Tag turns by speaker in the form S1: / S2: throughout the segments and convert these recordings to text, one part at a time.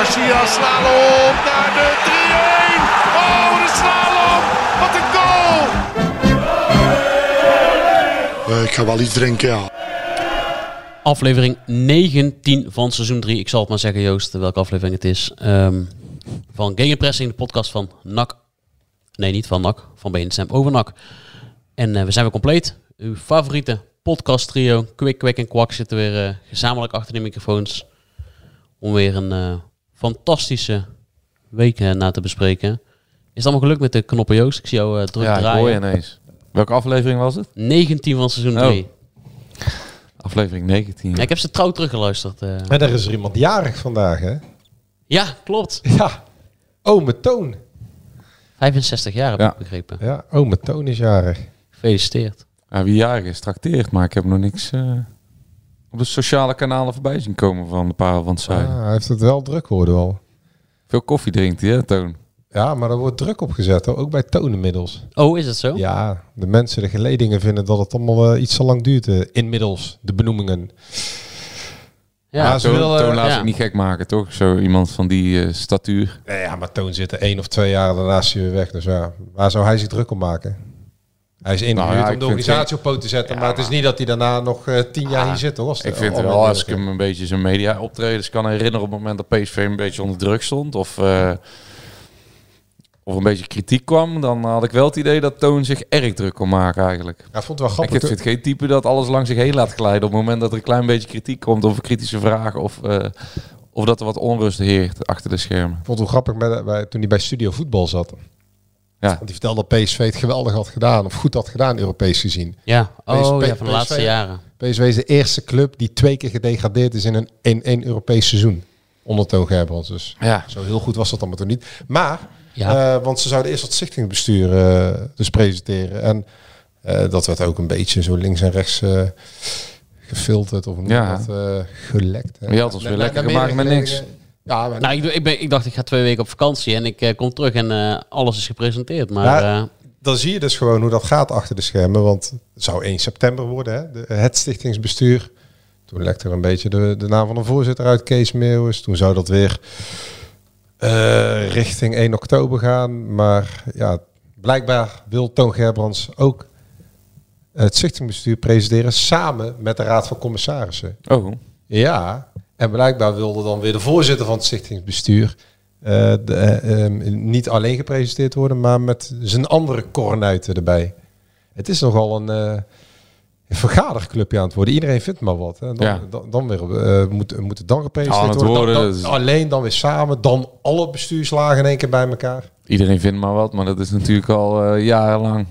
S1: Garcia, slalom naar de 3-1. Oh, de slalom. Wat een goal.
S2: Eh, ik ga wel iets drinken, ja.
S3: Aflevering 19 van seizoen 3. Ik zal het maar zeggen, Joost, welke aflevering het is. Ehm, van Gegenpressing, de podcast van NAC. Nee, niet van NAC, van BNSM over NAC. En eh, we zijn weer compleet. Uw favoriete podcast trio, Kwik, Kwik en Kwak, zitten weer eh, gezamenlijk achter de microfoons. Om weer een eh, fantastische week na te bespreken. Is het allemaal gelukt met de knoppen, Joost? Ik zie jou eh, druk
S4: Ja, ik hoor
S3: draaien.
S4: je ineens. Welke aflevering was het?
S3: 19 van seizoen
S4: Oh.
S3: 3.
S4: Aflevering 19.
S3: Ja, ik heb ze trouw teruggeluisterd. eh.
S5: En er is er iemand jarig vandaag, hè?
S3: Ja, klopt.
S5: Ja. Ome Toon.
S3: 65 jaar heb
S4: Ja.
S3: ik begrepen.
S5: Ja, ome Toon is jarig.
S3: Gefeliciteerd.
S4: Ja, wie jarig is, trakteert. Maar ik heb nog niks eh, op de sociale kanalen voorbij zien komen van de parel van het zuiden.
S5: Ah, hij heeft het wel druk, hoorde wel.
S4: Veel koffie drinkt hij, hè, Toon?
S5: Ja, maar er wordt druk op gezet, hoor. ook bij Toon inmiddels.
S3: Oh, is het zo?
S5: Ja, de mensen, de geledingen vinden dat het allemaal eh, iets te lang duurt. eh, inmiddels, de benoemingen.
S3: Ja,
S5: Maar
S4: Toon,
S5: willen-
S4: Toon laat
S3: ja.
S4: zich niet gek maken, toch? Zo iemand van die eh, statuur.
S5: Nee, ja, maar Toon zit er één of twee jaar daarna is hij weer weg. Dus ja, waar zou hij zich druk om maken? Hij is in de
S4: Nou ja,
S5: om
S4: ik
S5: de organisatie op poot te zetten. maar het is niet dat hij daarna nog eh, tien jaar hier zit, hoor.
S4: Ik vind
S5: al-
S4: wel,
S5: al-
S4: als ik hem een beetje zijn media optredens kan herinneren op het moment dat PSV een beetje onder druk stond of, eh, of een beetje kritiek kwam, dan had ik wel het idee dat Toon zich erg druk kon maken eigenlijk.
S5: Ja, ik vond het wel
S4: Ik
S5: grappig.
S4: vind geen type dat alles langs zich heen laat glijden op het moment dat er een klein beetje kritiek komt of kritische vraag of, eh, of dat er wat onrust heert achter de schermen.
S5: Ik vond het wel grappig bij, bij, toen hij bij Studio Voetbal zat.
S4: Ja.
S5: Want die vertelde dat PSV het geweldig had gedaan. Of goed had gedaan, Europees gezien.
S3: Ja, oh
S5: PSV
S3: ja, van de laatste jaren.
S5: PSV is de eerste club die twee keer gedegradeerd is in een, in één Europees seizoen. Onder Toon Gerbrands. Dus
S4: Ja,
S5: zo heel goed was dat allemaal toen niet. Maar,
S3: Ja.
S5: eh, want ze zouden eerst het stichtingsbestuur eh, dus presenteren. En eh, dat werd ook een beetje zo links en rechts eh, gefilterd. Of hoe noem je
S4: Ja.
S5: dat? eh, gelekt. hè.
S4: Maar je had ons weer lekker gemaakt met niks.
S5: Geledingen- Ja, maar
S3: Nou, ik, ik, ben, ik dacht ik ga twee weken op vakantie en ik eh, kom terug en eh, alles is gepresenteerd. Maar
S5: Ja.
S3: eh,
S5: dan zie je dus gewoon hoe dat gaat achter de schermen. Want het zou 1 september worden, hè? De, het stichtingsbestuur. Toen lekte er een beetje de, de naam van de voorzitter uit, Kees Meeuwis. Toen zou dat weer eh, richting 1 oktober gaan. Maar ja, blijkbaar wil Toon Gerbrands ook het stichtingsbestuur presenteren samen met de Raad van Commissarissen.
S4: oh,
S5: Ja, en blijkbaar wilde dan weer de voorzitter van het stichtingsbestuur eh, de, eh, ehm, niet alleen gepresenteerd worden, maar met zijn andere kornuiten erbij. Het is nogal een, eh, een vergaderclubje aan het worden. Iedereen vindt maar wat. Hè. Dan,
S4: Ja.
S5: dan, dan weer eh, moet, moet het dan gepresenteerd worden. Dan-
S4: worden,
S5: dan- alleen dan weer samen, dan alle bestuurslagen in één keer bij elkaar.
S4: iedereen vindt maar wat, maar dat is natuurlijk al eh, jarenlang.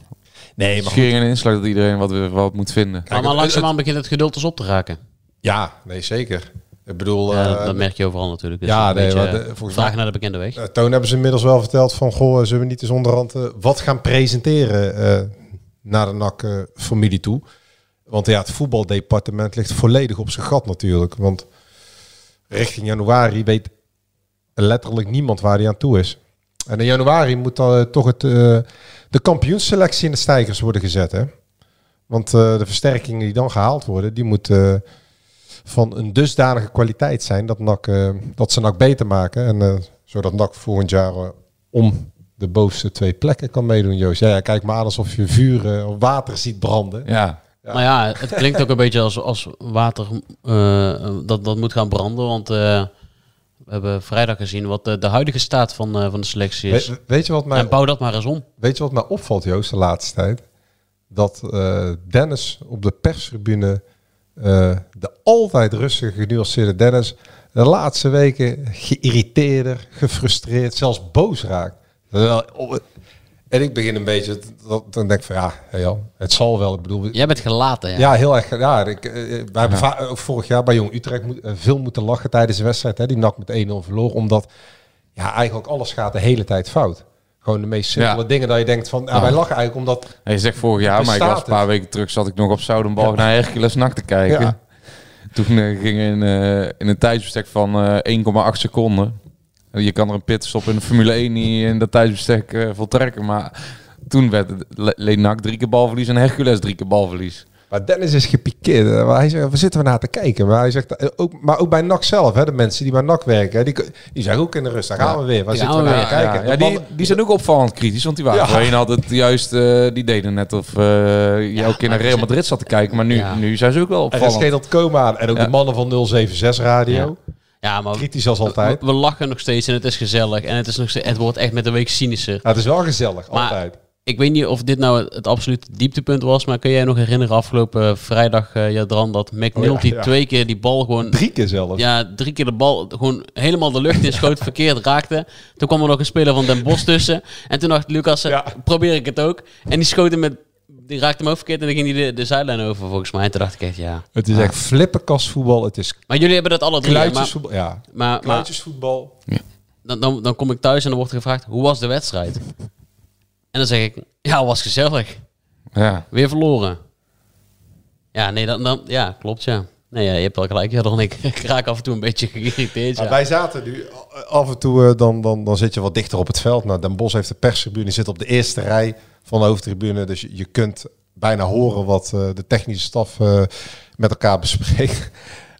S5: Nee,
S4: Schering en inslag dat iedereen wat, wat moet vinden.
S3: maar, maar langzaamaan begint het geduld dus op te raken.
S5: Ja, nee, zeker. Ik bedoel,
S3: Ja,
S5: eh,
S3: dat merk je overal natuurlijk. Dus
S5: ja, nee,
S3: beetje,
S5: maar de-
S3: eh,
S5: volgens
S3: vragen naar de bekende weg.
S5: Eh, Toon hebben ze inmiddels wel verteld van... Goh, zullen we niet eens onderhand eh, wat gaan presenteren eh, naar de NAC-familie toe? Want ja, het voetbaldepartement ligt volledig op zijn gat natuurlijk. Want richting januari weet letterlijk niemand waar hij aan toe is. En in januari moet dan eh, toch het, eh, de kampioensselectie in de stijgers worden gezet. Hè? Want eh, de versterkingen die dan gehaald worden, die moeten eh, van een dusdanige kwaliteit zijn dat, NAC, eh, dat ze NAC beter maken. En eh, zodat NAC volgend jaar eh, om de bovenste twee plekken kan meedoen, Joost. Ja, ja, kijk maar aan alsof je vuur of water ziet branden.
S4: Ja,
S3: Nou ja, het klinkt ook een beetje als, als water eh, dat, dat moet gaan branden. Want eh, we hebben vrijdag gezien wat de, de huidige staat van, eh, van de selectie is.
S5: We- weet, je wat mij,
S3: En bouw dat maar eens om.
S5: weet je wat mij opvalt, Joost, de laatste tijd? Dat eh, Dennis op de perstribune, eh, de altijd rustige, genuanceerde Dennis, de laatste weken geïrriteerder, gefrustreerd, zelfs boos raakt. Op- En ik begin een beetje, dat- dan denk ik van ja, hey Jan, het zal wel. Ik bedoel,
S3: Jij bent gelaten, ja.
S5: Ja, heel erg. Ja, ik, eh, wij hebben va- ook vorig jaar bij Jong Utrecht moet, eh, veel moeten lachen tijdens de wedstrijd. Hè, die NAC met 1-0 verloor. Omdat ja, eigenlijk alles gaat de hele tijd fout. Gewoon de meest simpele
S4: Ja.
S5: dingen dat je denkt van... Ja,
S4: Ah.
S5: wij lachen eigenlijk omdat...
S4: Hij zegt vorig jaar, maar ik was een paar weken terug, zat ik nog op Zoudenbalg naar Hercules NAC te kijken. Toen eh, ging in, eh, in een tijdsbestek van eh 1,8 seconden. Je kan er een pitstop in de Formule 1 niet in dat tijdsbestek eh, voltrekken. Maar toen werd het Le- leed NAC drie keer balverlies en Hercules drie keer balverlies.
S5: Maar Dennis is gepikeerd. Maar hij zegt, waar zitten we naar te kijken? Maar hij zegt, eh, ook, maar ook bij NAC zelf, hè, de mensen die bij NAC werken, die, die zeggen ook in de rust, daar gaan we weer. Waar zitten we
S3: gaan
S5: naar
S3: we
S5: te kijken?
S4: Ja, die, die zijn ook opvallend kritisch, want die waren
S5: Ja.
S4: voorheen altijd juist, eh, die deden net of eh je naar
S3: maar
S4: Real Madrid zat te kijken. Maar nu,
S3: Ja.
S4: nu zijn ze ook wel
S5: Er is
S4: opvallend.
S5: geen ontkomen aan. En ook
S4: Ja.
S5: de mannen van 076 Radio.
S3: Ja, maar
S5: Kritisch als altijd.
S3: we, we lachen nog steeds en het is gezellig. En het, is nog steeds, het wordt echt met de week cynischer.
S5: Ja, het is wel gezellig,
S3: Maar-
S5: altijd.
S3: Ik weet niet of dit nou het, het absolute dieptepunt was, maar kun jij nog herinneren afgelopen vrijdag, eh Jadran, dat McNulty
S5: Oh ja, ja.
S3: twee keer die bal gewoon...
S5: Drie keer zelfs.
S3: Ja, drie keer de bal gewoon helemaal de lucht in schoot, verkeerd raakte. Toen kwam er nog een speler van Den Bosch tussen. En toen dacht Lucas, eh,
S5: Ja.
S3: probeer ik het ook. En die schoot hem met... Die raakte hem ook verkeerd en dan ging hij de, de zijlijn over volgens mij. En toen dacht ik echt, ja.
S5: Het is echt flippenkastvoetbal. Het is
S3: Maar jullie hebben dat alle drie.
S5: kluitjesvoetbal. Ja,
S3: maar, maar
S5: kluitjesvoetbal.
S3: dan, dan, dan kom ik thuis en dan wordt er gevraagd, hoe was de wedstrijd? En dan zeg ik, ja, was gezellig.
S4: Ja.
S3: Weer verloren. Ja, nee, dan, dan, ja, klopt, ja. Nee, ja, je hebt wel gelijk. Ja, dan ik, ik raak af en toe een beetje geïrriteerd. Ja.
S5: wij zaten nu af en toe, eh, dan, dan, dan zit je wat dichter op het veld. Nou, Den Bosch heeft de perstribune, zit op de eerste rij van de hoofdtribune. Dus je, je kunt bijna horen wat eh, de technische staf eh, met elkaar bespreekt.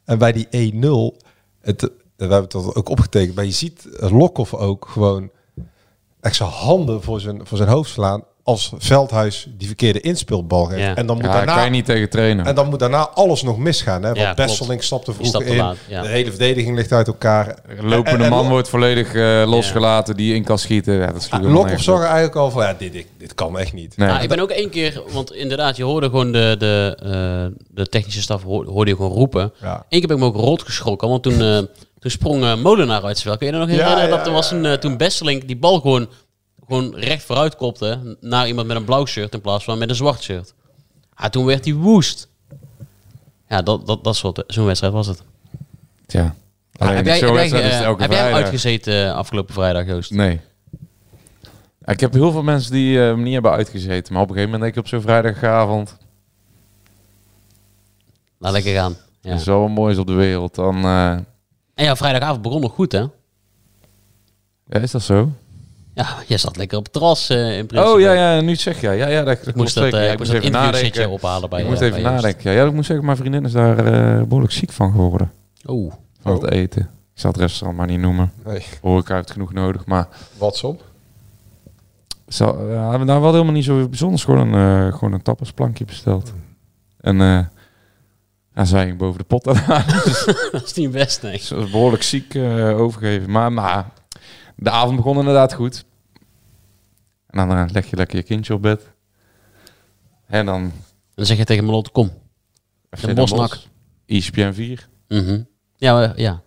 S5: En bij die 1-0, het, we hebben het ook opgetekend, maar je ziet Lokhoff ook gewoon echt zijn handen voor zijn, voor zijn hoofd slaan als Veldhuis die verkeerde inspeelbal geeft.
S3: Ja.
S5: En dan moet
S4: Ja, daar
S5: daarna
S4: kan je niet tegen trainen.
S5: en dan moet daarna alles nog misgaan. Hè? Want
S3: Ja,
S5: stapte vroeg
S3: stapte
S5: in.
S3: laat, ja.
S5: De hele verdediging ligt uit elkaar.
S4: Een lopende
S5: En- en-
S4: man wordt volledig eh, losgelaten die in kan schieten. Ja, dat is
S5: Ah, Lokhoff zag er eigenlijk al van, ja, dit, dit, dit kan echt niet.
S4: Nee.
S3: Ah, ik ben ook één keer, want inderdaad, je hoorde gewoon de, de, eh, de technische staf hoorde, je gewoon roepen.
S5: Ja.
S3: Eén keer ben ik me ook rot geschrokken, want toen, eh, toen sprong eh, Molenaar uit. Kun je je nog
S5: Ja,
S3: herinneren
S5: ja,
S3: dat er was een, eh, toen Besseling die bal gewoon, gewoon recht vooruit kopte naar iemand met een blauw shirt in plaats van met een zwart shirt. Ah, toen werd hij woest. Ja, dat, dat, dat soort, zo'n wedstrijd was het.
S4: Tja. Alleen
S3: heb jij, heb jij,
S4: wedstrijd is het
S3: eh, heb jij hem
S4: vrijdag.
S3: uitgezeten afgelopen vrijdag, Joost?
S4: Nee. Ja, Ik heb heel veel mensen die eh, hem niet hebben uitgezeten. Maar op een gegeven moment denk ik op zo'n vrijdagavond...
S3: Laat lekker gaan. Ja.
S4: Ja. Zo mooi is op de wereld. Dan, eh,
S3: En ja, vrijdagavond begon nog goed, hè?
S4: ja, is dat zo?
S3: Ja, jij zat lekker op het terras eh, in principe.
S4: Oh ja, ja, nu zeg je. Ja, ja, dat, dat
S3: Ik moest dat, eh,
S4: Ja,
S3: ik moest dat interviewsetje ophalen bij
S4: Ik
S3: eh,
S4: moest
S3: bij
S4: even nadenken. Ja, ja, ik moet zeggen, mijn vriendin is daar eh, behoorlijk ziek van geworden.
S3: Oeh.
S4: Van het eten. Ik zal het restaurant maar niet noemen.
S5: Nee.
S4: Horeca heeft genoeg nodig. Maar
S5: Wat op?
S4: ja, hebben daar wel helemaal niet zo bijzonders. Gewoon een, eh, gewoon een tapasplankje besteld. En ja, zij ging boven de pot.
S3: Dat is niet best, nee.
S4: Ze was behoorlijk ziek eh, overgegeven. Maar, maar de avond begon inderdaad goed. En dan eh, leg je lekker je kindje op bed. En dan...
S3: En dan zeg je tegen Malot, kom.
S4: FC
S3: Bosnak.
S4: ESPN 4.
S3: Mhm. Ja, maar- ja.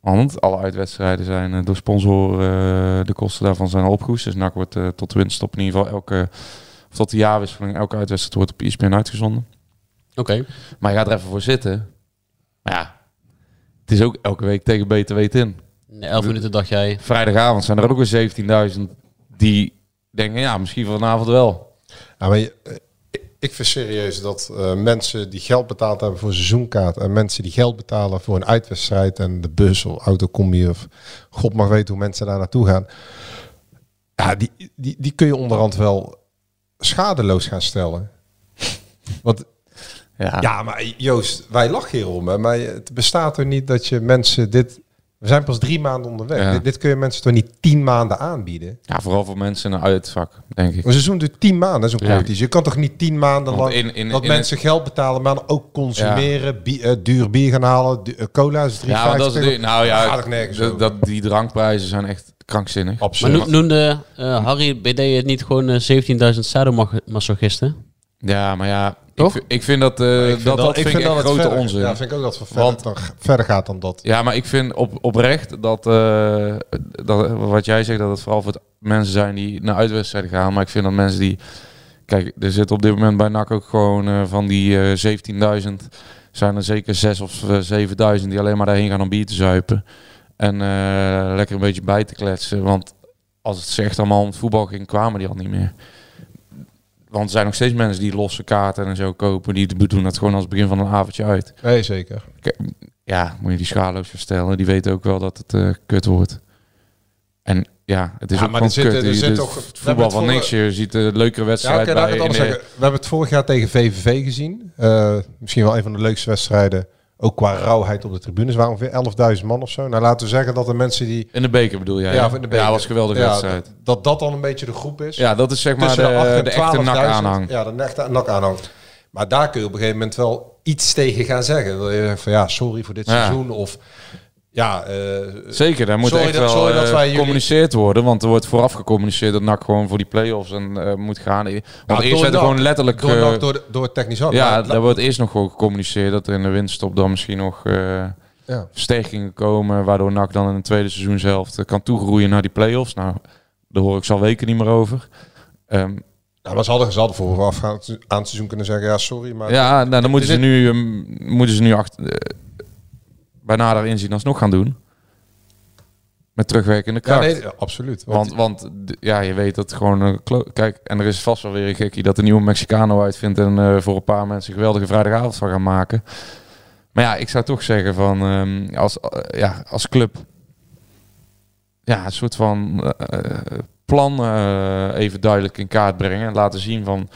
S4: Want alle uitwedstrijden zijn eh, door sponsoren, de kosten daarvan zijn al opgehoest. Dus NAC wordt tot de winst op in ieder geval elke, of tot de jaarwisseling, elke uitwedstrijd wordt op ESPN uitgezonden.
S3: Oké.
S4: Maar je gaat er even voor zitten. Maar ja, het is ook elke week tegen beter weten in.
S3: In elf minuten dacht jij,
S4: Vrijdagavond zijn er ook weer 17.000 die denken, ja, misschien vanavond wel.
S5: Ja, maar je- eh, ik- ik vind serieus dat eh, mensen die geld betaald hebben voor een seizoenkaart en mensen die geld betalen voor een uitwedstrijd en de bus of autocombi of god mag weten hoe mensen daar naartoe gaan. Ja, die, die, die kun je onderhand wel schadeloos gaan stellen. Want
S4: Ja,
S5: ja, maar Joost, wij lachen hierom, hè, maar het bestaat er niet dat je mensen dit. We zijn pas drie maanden onderweg.
S4: Ja.
S5: Dit, dit kun je mensen toch niet tien maanden aanbieden?
S4: ja, vooral voor mensen in een uitvak, denk ik.
S5: Een seizoen duurt tien maanden, zo'n
S3: Ja.
S5: Je kan toch niet tien maanden lang
S4: in- in-
S5: dat
S4: in
S5: mensen geld betalen, maar dan ook consumeren, eh, duur bier gaan halen, du- eh, cola is 3,50.
S4: Ja, maar dat is de, nou ja,
S5: het nergens
S4: dat, die drankprijzen zijn echt krankzinnig.
S3: maar
S5: Absoluut.
S3: noem- noemde eh, Harry BD het niet gewoon eh, 17.000 sadomasochisten?
S4: Ja, maar ja, ik,
S3: Toch?
S4: vind- ik vind dat, eh,
S5: Ik
S4: dat, dat, vind ik echt
S5: het
S4: grote
S5: verder,
S4: onzin.
S5: Ja, vind ik ook dat het verder,
S4: Want-
S5: dan, verder gaat dan dat.
S4: Ja, maar ik vind op, oprecht dat, eh, dat wat jij zegt, dat het vooral voor het mensen zijn die naar uitwedstrijden gaan. Maar ik vind dat mensen die... Kijk, er zit op dit moment bij NAC ook gewoon eh, van die eh 17.000... zijn er zeker 6 of eh, 7.000 die alleen maar daarheen gaan om bier te zuipen. En eh, lekker een beetje bij te kletsen. Want als het ze echt allemaal om het voetbal ging, kwamen die al niet meer. Want er zijn nog steeds mensen die losse kaarten en zo kopen. Die doen dat gewoon als begin van een avondje uit.
S5: Nee, zeker.
S4: Ja, moet je die schalo's verstellen. Die weten ook wel dat het eh, kut wordt. En ja, het is
S5: Ja,
S4: ook
S5: maar
S4: gewoon
S5: zit-
S4: kut.
S5: er zit toch- we
S4: voetbal
S5: het
S4: van niks. Je ziet de leukere
S5: Ja,
S4: wedstrijd bij. de-
S5: zeggen. We hebben het vorig jaar tegen VVV gezien. Eh, misschien wel een van de leukste wedstrijden. Ook qua rauwheid op de tribunes. waren ongeveer 11.000 man of zo. Nou, laten we zeggen dat de mensen die...
S4: In de beker bedoel jij?
S5: Ja, in de beker.
S4: Ja, was geweldige
S5: Ja,
S4: wedstrijd.
S5: Dat, dat dan een beetje de groep is.
S4: Ja, dat is zeg maar de,
S5: Tussen acht en
S4: de echte
S5: 12.000.
S4: nak-aanhang.
S5: Ja, de echte nak-aanhang. Maar daar kun je op een gegeven moment wel iets tegen gaan zeggen. Dat je van ja, sorry voor dit
S4: Ja.
S5: seizoen. Of ja, eh,
S4: Zeker, daar moet
S5: Sorry
S4: echt
S5: dat-
S4: wel
S5: dat
S4: eh,
S5: jullie-
S4: gecommuniceerd worden. Want er wordt vooraf gecommuniceerd dat NAC gewoon voor die play-offs en, eh, moet gaan. Want
S5: Ja,
S4: eerst werd er gewoon letterlijk...
S5: door, NAC, door, technisch hart.
S4: ja, daar wordt eerst nog gewoon gecommuniceerd dat er in de winststop dan misschien nog
S5: ja.
S4: versterkingen komen. Waardoor NAC dan in het tweede seizoen zelf kan toegroeien naar die play-offs. Nou, daar hoor ik al weken niet meer over. Ehm,
S5: Nou, maar ze hadden, ze hadden vooraf aan het seizoen kunnen zeggen, ja, sorry, maar...
S4: ja, nou, dan moeten ze nu, ehm, moeten ze nu achter, bij nader inzien alsnog gaan doen. Met terugwerkende
S5: Ja,
S4: kracht.
S5: nee, ja, absoluut. Want,
S4: Want, ja, je weet dat gewoon... een klo- Kijk, en er is vast wel weer een gekkie dat de nieuwe Mexicano uitvindt... en eh, voor een paar mensen een geweldige vrijdagavond van gaan maken. Maar ja, ik zou toch zeggen van... ehm, als, eh, ja, als club... Ja, een soort van eh, eh, plan eh, even duidelijk in kaart brengen. En laten zien van...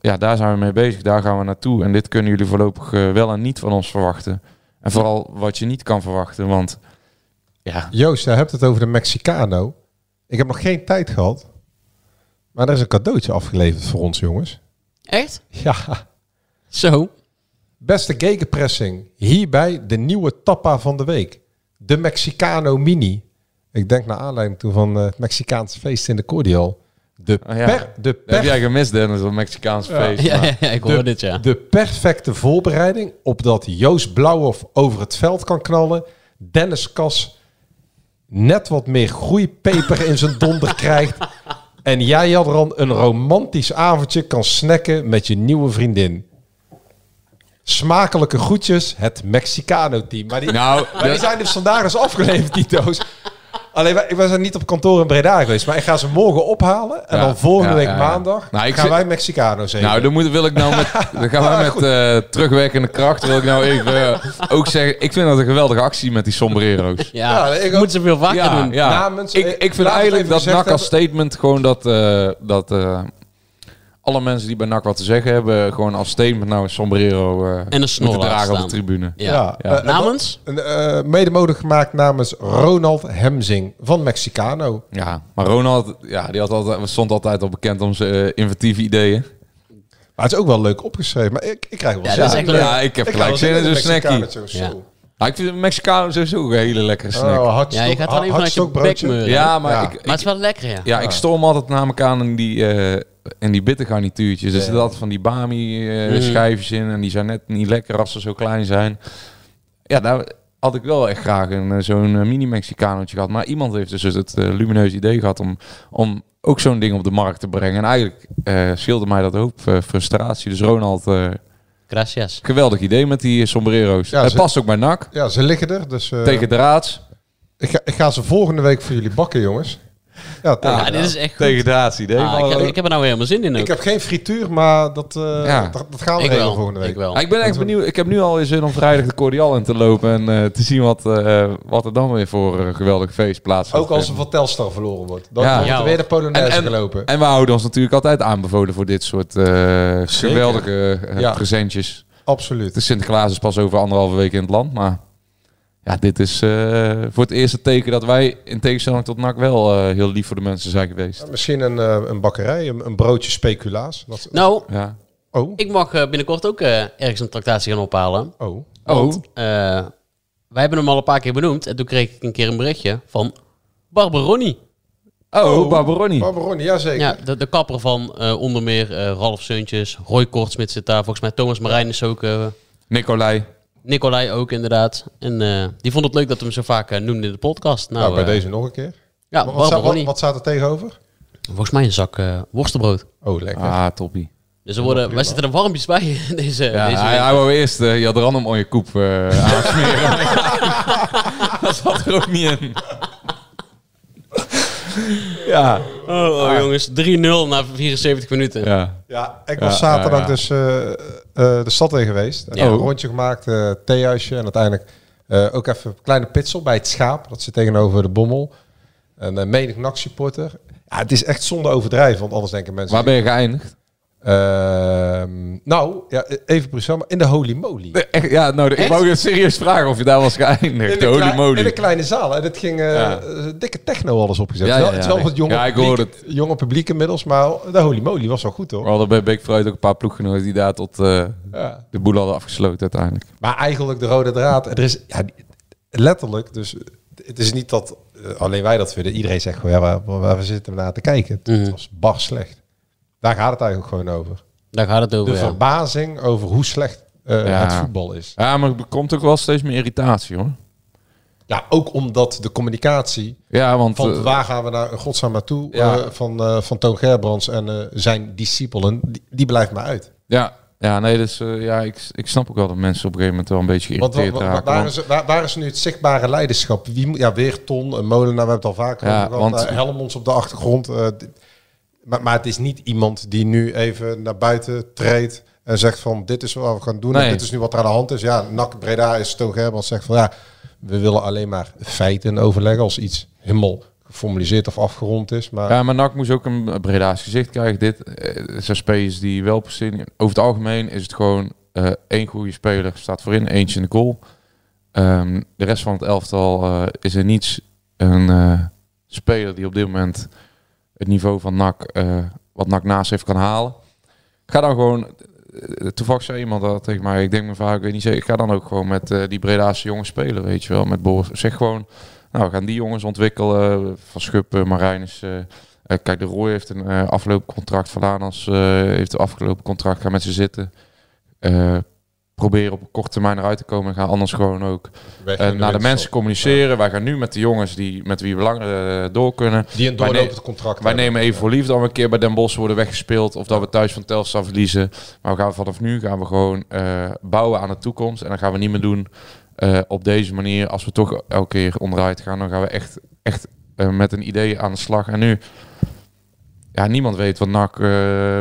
S4: Ja, daar zijn we mee bezig. Daar gaan we naartoe. En dit kunnen jullie voorlopig eh, wel en niet van ons verwachten. En vooral wat je niet kan verwachten. Want ja,
S5: Joost, jij hebt het over de Mexicano. Ik heb nog geen tijd gehad. Maar er is een cadeautje afgeleverd voor ons, jongens.
S3: Echt?
S5: Ja,
S3: Zo.
S5: beste gegenpressing. Hierbij de nieuwe tappa van de week. De Mexicano Mini. Ik denk naar aanleiding toen van eh, het Mexicaanse feest in de Cordial. De,
S4: Ah, ja.
S5: per, de,
S4: dat heb
S5: per-
S4: jij gemist, Dennis, op Mexicaans feest.
S3: Ja,
S4: maar-
S3: ja, ja, ik hoor
S5: de,
S3: dit, ja.
S5: de perfecte voorbereiding op dat Joost Blauwhof over het veld kan knallen. Dennis Kas net wat meer groeipeper in zijn donder krijgt. En jij, Jadran, een romantisch avondje kan snacken met je nieuwe vriendin. Smakelijke groetjes, het Mexicano-team. Maar die,
S4: Nou,
S5: maar die zijn dus vandaag eens afgeleverd, die doos. Alleen, wij, wij zijn niet op kantoor in Breda geweest. Maar ik ga ze morgen ophalen. En
S4: Ja,
S5: dan volgende
S4: ja,
S5: week
S4: ja,
S5: maandag
S4: Nou, ik
S5: gaan
S4: zit-
S5: wij Mexicano's eten.
S4: Nou, dan moet, wil ik nou met, dan gaan wij met eh, terugwerkende kracht. Wil ik nou even eh, ook zeggen. Ik vind dat een geweldige actie met die sombrero's.
S3: Ja,
S5: Ja, ik
S3: moeten ze veel vaker
S4: Ja,
S3: doen.
S4: ja.
S5: Namens-
S4: ik, ik vind eigenlijk dat NAC als statement gewoon dat, eh, dat eh, alle mensen die bij NAC wat te zeggen hebben, gewoon als statement nou een sombrero eh
S3: En een snor
S4: moeten dragen op de tribune.
S3: Ja.
S5: Ja. Eh,
S3: Namens?
S5: Een, eh, mede mogelijk gemaakt namens Ronald Hemzing van Mexicano.
S4: Ja, maar Ronald, ja, die had altijd, stond altijd al bekend om zijn inventieve ideeën.
S5: Maar het is ook wel leuk opgeschreven. Maar ik, ik krijg wel
S3: Ja,
S5: zin
S3: dat is
S5: in.
S3: echt leuk.
S4: Ja, ik heb
S5: Ik
S4: gelijk zin in zo'n
S5: een
S4: snackie.
S3: Ja.
S4: Nou, ik vind een Mexicano sowieso een hele lekkere snack.
S5: Oh,
S3: Ja, je gaat alleen vanuit je bek.
S4: Ja, maar
S5: Ja.
S4: ik,
S3: Maar het is wel lekker, ja.
S4: Ja, ik storm altijd namelijk aan in die, in die bittergarnituurtjes. Er zitten altijd van die bami eh,
S3: Mhm.
S4: schijfjes in. En die zijn net niet lekker als ze zo klein zijn. Ja, daar had ik wel echt graag een, eh, zo'n eh, mini-Mexicanootje gehad. Maar iemand heeft dus het eh, lumineuze idee gehad om, om ook zo'n ding op de markt te brengen. En eigenlijk eh scheelde mij dat ook eh, frustratie. Dus Ronald, eh,
S3: Gracias.
S4: geweldig idee met die sombrero's.
S5: Ja,
S4: het
S5: ze-
S4: past ook bij NAC.
S5: Ja, ze liggen er. Dus, eh,
S4: tegen draads.
S5: ik, ga, ik ga ze volgende week voor jullie bakken, jongens. Ja, draad.
S3: dit is echt
S4: idee.
S3: Ah, ik, heb, ik heb er nou helemaal zin in ook.
S5: Ik heb geen frituur, maar dat, eh,
S4: Ja.
S5: dat, dat gaan we
S3: Ik
S5: regelen volgende week.
S3: Ik wel.
S4: Ik ben echt benieuwd. Ik heb nu al zin om vrijdag de Cordial in te lopen en eh, te zien wat, eh, wat er dan weer voor een geweldig feest plaatsvindt.
S5: Ook als er van Telstar verloren wordt. Dan
S4: Ja.
S5: wordt er weer de Polonaise
S4: En- en-
S5: gelopen.
S4: En we houden ons natuurlijk altijd aanbevolen voor dit soort eh, geweldige
S5: Ja.
S4: presentjes.
S5: Absoluut.
S4: De Sinterklaas is pas over anderhalve week in het land, maar ja, dit is eh, voor het eerste teken dat wij in tegenstelling tot NAC wel eh, heel lief voor de mensen zijn geweest.
S5: Misschien een, eh, een bakkerij, een, een broodje speculaas. Dat,
S3: Nou,
S4: Ja.
S5: oh,
S3: ik mag binnenkort ook eh, ergens een tractatie gaan ophalen.
S5: oh.
S4: Oh,
S3: Eh, wij hebben hem al een paar keer benoemd. En toen kreeg ik een keer een berichtje van Barbaroni.
S4: oh, Barbaroni.
S5: Barbaroni, jazeker.
S3: Ja, de, de kapper van eh, onder meer eh, Ralf Seuntjes, Roy Kortsmit zit daar. Volgens mij Thomas Marijn is ook... eh,
S4: Nicolai.
S3: Nicolai ook inderdaad. En eh, die vond het leuk dat we hem zo vaak eh, noemden in de podcast. Nou,
S5: Nou, bij
S3: eh,
S5: deze nog een keer.
S3: Ja,
S5: wat, wat, wat, wat staat er tegenover?
S3: Volgens mij een zak eh, worstenbrood.
S5: Oh, lekker.
S4: Ah, toppie.
S3: Dus er worden, wij zitten er warmpjes bij deze,
S4: Ja,
S3: deze
S4: hij, hij wou eerst uh, Jadranum on je koep eh, aansmeren. dat zat er ook niet in. Ja,
S3: Oh, oh, jongens, 3-0 na 74 minuten.
S4: ja.
S5: Ja, ik
S4: Ja,
S5: was zaterdag
S4: ja, ja.
S5: dus eh, eh, de stad in geweest. En
S3: Ja.
S5: Een rondje gemaakt, eh theehuisje. En uiteindelijk eh, ook even een kleine pitsel bij het Schaap. Dat zit tegenover de Bommel. Een uh, menig NAC supporter. Ja, het is echt zonder overdrijven, want anders denken mensen...
S4: Waar ben je geëindigd?
S5: Ehm, nou, ja, even precies, in de Holy Moly.
S4: Echt, ja, nou, ik wou je serieus vragen of je daar was geëindigd.
S5: In
S4: De holy moly.
S5: In de kleine zaal. En het ging eh,
S4: Ja.
S5: dikke techno alles opgezet.
S4: Ja, ja,
S5: het is wel wat jonge,
S4: Ja, ik
S5: publiek, jonge publiek inmiddels, maar de Holy Moly was wel goed hoor.
S4: We hadden bij Big Fruit ook een paar ploeggenoten die daar tot eh, de boel hadden afgesloten uiteindelijk.
S5: Maar eigenlijk de rode draad, er is ja, letterlijk, dus het is niet dat eh, alleen wij dat vinden. Iedereen zegt gewoon, ja, waar, waar, waar zitten we naar te kijken? Het,
S3: Mhm.
S5: het was bar slecht. Daar gaat het eigenlijk gewoon over.
S3: Daar gaat het over,
S5: De
S3: ja.
S5: verbazing over hoe slecht eh,
S4: Ja.
S5: het voetbal is.
S4: Ja, maar er komt ook wel steeds meer irritatie hoor.
S5: Ja, ook omdat de communicatie
S4: Ja, want
S5: van
S4: eh,
S5: waar gaan we naar godsnaam naartoe
S4: Ja.
S5: eh, van, eh, van Toon Gerbrands en eh, zijn discipelen, die, die blijft maar uit.
S4: ja, ja, nee, dus ja, ik, ik snap ook wel dat mensen op een gegeven moment wel een beetje
S5: Want
S4: geïrriteerd
S5: wa-
S4: raken.
S5: waar,
S4: want-
S5: is, waar, waar is nu het zichtbare leiderschap? Wie moet, ja, weer Ton, een Molenaar, we hebben het al vaker
S4: Ja,
S5: over gehad.
S4: want-
S5: Helmonds op de achtergrond. Eh, maar, maar het is niet iemand die nu even naar buiten treedt en zegt van dit is wat we gaan doen en dit is nu wat er aan de hand is. Ja, NAC Breda is Toon Gerbrands zegt van ja, we willen alleen maar feiten overleggen als iets helemaal geformaliseerd of afgerond is. Maar
S4: Ja, maar NAC moest ook een Breda's gezicht krijgen. Dit eh, zijn spelers die wel presteren. Over het algemeen is het gewoon eh, één goede speler staat voorin, eentje in de goal. Ehm, de rest van het elftal eh, is er niets een eh, speler die op dit moment het niveau van NAC, eh, wat NAC naast heeft kan halen. Ga dan gewoon, eh, toevallig zei iemand dat tegen mij, ik denk me vaak, ik weet niet zeker, ik ga dan ook gewoon met eh, die Bredaanse jongens spelen, weet je wel, met Boris. Zeg gewoon, nou, we gaan die jongens ontwikkelen, van Schuppen, Marijnus. kijk, de Roy heeft een eh afgelopen contract, Valanas eh heeft een afgelopen contract, ga met ze zitten. Proberen op korte termijn eruit te komen en gaan anders gewoon ook eh, naar de mensen communiceren. Wij gaan nu met de jongens die, met wie we langer eh, door kunnen.
S5: die een doorlopend contract
S4: Wij nemen even voor lief dat we een keer bij Den Bosch worden weggespeeld. Of dat we thuis van Telstar verliezen. Maar we gaan vanaf nu gaan we gewoon eh, bouwen aan de toekomst. En dan gaan we niet meer doen op deze manier. Als we toch elke keer onderuit gaan, dan gaan we echt, echt met een idee aan de slag. En nu, ja, niemand weet wat NAC eh mee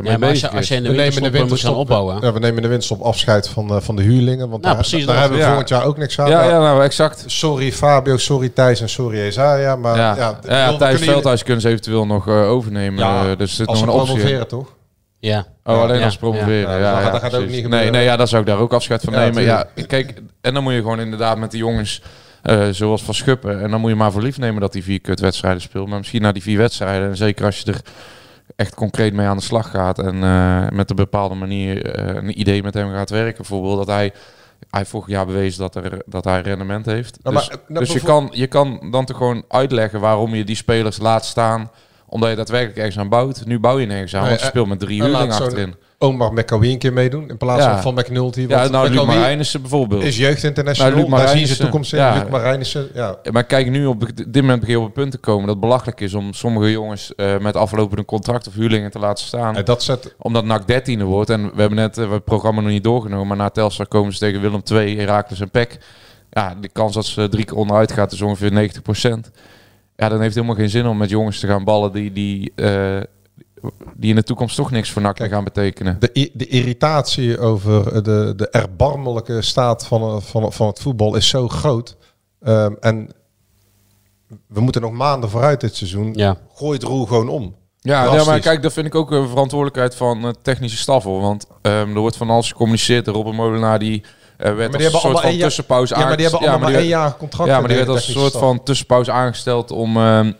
S3: Ja, maar als je, als
S4: is.
S3: je in de
S5: We nemen
S3: winterstop
S5: de
S3: moet gaan
S5: winterstop
S3: opbouwen.
S5: Ja, we nemen de winst op afscheid van, eh, van de huurlingen. Want
S3: Nou,
S5: daar,
S3: precies
S5: daar hebben we
S4: Ja.
S5: volgend jaar ook niks aan.
S4: ja,
S5: Nou,
S4: ja, nou exact.
S5: Sorry Fabio, sorry Thijs en sorry Isaiah. Maar
S4: Ja,
S5: ja,
S4: ja, Thijs
S5: kunnen
S4: Veldhuis kunnen ze eventueel nog eh, overnemen.
S5: Ja,
S4: Eh, dus zit
S5: Als
S4: nog
S5: we
S4: een optie
S5: promoveren toch?
S3: Ja.
S4: Oh, alleen
S3: Ja,
S4: als promoveren.
S5: ja.
S4: Ja,
S5: Ja,
S4: ja,
S5: dat gaat ook niet
S4: Nee,
S5: gebeuren.
S4: nee, ja, daar zou ik daar ook afscheid van
S5: Ja,
S4: nemen. Ja, kijk, en dan moet je gewoon inderdaad met die jongens, eh, zoals Van Schuppen, en dan moet je maar voor lief nemen dat die vier kutwedstrijden speelt. Maar misschien na die vier wedstrijden, en zeker als je er echt concreet mee aan de slag gaat en eh, met een bepaalde manier eh, een idee met hem gaat werken, bijvoorbeeld dat hij hij vorig jaar bewezen dat, er, dat hij rendement heeft.
S5: Nou,
S4: dus
S5: maar, nou,
S4: dus je, kan, je kan dan toch gewoon uitleggen waarom je die spelers laat staan. Omdat je daadwerkelijk ergens aan bouwt. Nu bouw je nergens aan,
S5: Nee,
S4: want je speelt met drie huurlingen achterin.
S5: Omar McCawie een keer meedoen in plaats
S4: Ja.
S5: van van McNulty.
S4: Ja,
S5: want
S4: nou, Luc
S5: McAwee
S4: Marijnissen bijvoorbeeld.
S5: is jeugd international.
S4: Nou,
S5: Daar zien ze toekomst in.
S4: ja.
S5: Luc Marijnissen, ja.
S4: Maar kijk, nu op dit moment begin je op het punt te komen dat het belachelijk is om sommige jongens eh, met aflopende contract of huurlingen te laten staan.
S5: En dat zet,
S4: Omdat NAC 13e wordt. En we hebben net eh, het programma nog niet doorgenomen. Maar na Telstar komen ze tegen Willem II, Heracles en PEC. Ja, de kans dat ze drie keer onderuit gaat is ongeveer 90%. Ja, dan heeft het helemaal geen zin om met jongens te gaan ballen die, die, eh, die in de toekomst toch niks voor NAC gaan betekenen.
S5: de, de irritatie over de, de erbarmelijke staat van, eh, van, van het voetbal is zo groot. Ehm, en we moeten nog maanden vooruit dit seizoen.
S3: Ja.
S5: Gooi het roer gewoon om.
S4: Ja, maar kijk, dat vind ik ook een verantwoordelijkheid van de technische staf. Hoor. Want ehm, er wordt van alles gecommuniceerd. De Robin Molenaar die eh, werd
S5: die
S4: als een soort van tussenpauze
S5: Ja, maar die hebben
S4: aangesteld.
S5: allemaal
S4: Ja,
S5: maar
S4: maar
S5: één jaar contract.
S4: Ja, maar die werd als een soort
S5: staf.
S4: van tussenpauze aangesteld om ehm,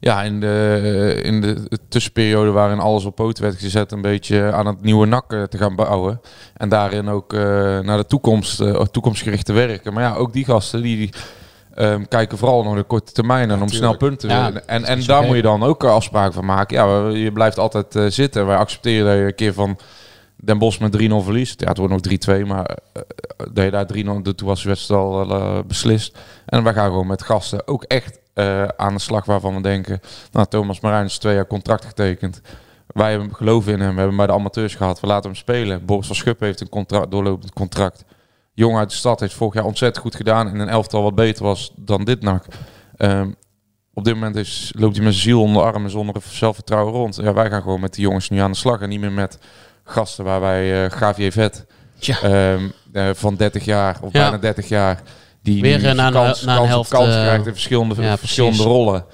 S4: ja, in, de, in de tussenperiode waarin alles op poot werd gezet, een beetje aan het nieuwe NAC eh, te gaan bouwen. En daarin ook eh, naar de toekomst, eh, toekomstgericht te werken. Maar ja, ook die gasten die, die ehm, kijken vooral naar de korte termijn en om snel punten te
S3: Ja.
S4: En, en daar moet je dan ook afspraken van maken. Ja, je blijft altijd zitten. Wij accepteren dat je een keer van Den Bosch met 3-0 verliest. Ja, het wordt nog 3-2, maar dat je daar 3-0 de toen was de wedstrijd al beslist. En wij gaan gewoon met gasten ook echt eh, aan de slag waarvan we denken... Nou, Thomas Marijn is twee jaar contract getekend. Wij hebben geloven in hem. We hebben hem bij de amateurs gehad. We laten hem spelen. Boris van Schuppen heeft een contract, doorlopend contract. Jong uit de stad heeft vorig jaar ontzettend goed gedaan. In een elftal wat beter was dan dit NAC. Ehm, op dit moment is, loopt hij met zijn ziel onder de armen zonder zelfvertrouwen rond. Ja, wij gaan gewoon met die jongens nu aan de slag en niet meer met gasten waar wij uh, Gavier Vet ehm, eh, van 30 jaar of
S3: Ja.
S4: bijna 30 jaar die
S3: Weer, eh, na een-
S4: kans,
S3: na een helft,
S4: kans
S3: eh,
S4: krijgt in verschillende,
S3: ja,
S4: verschillende rollen.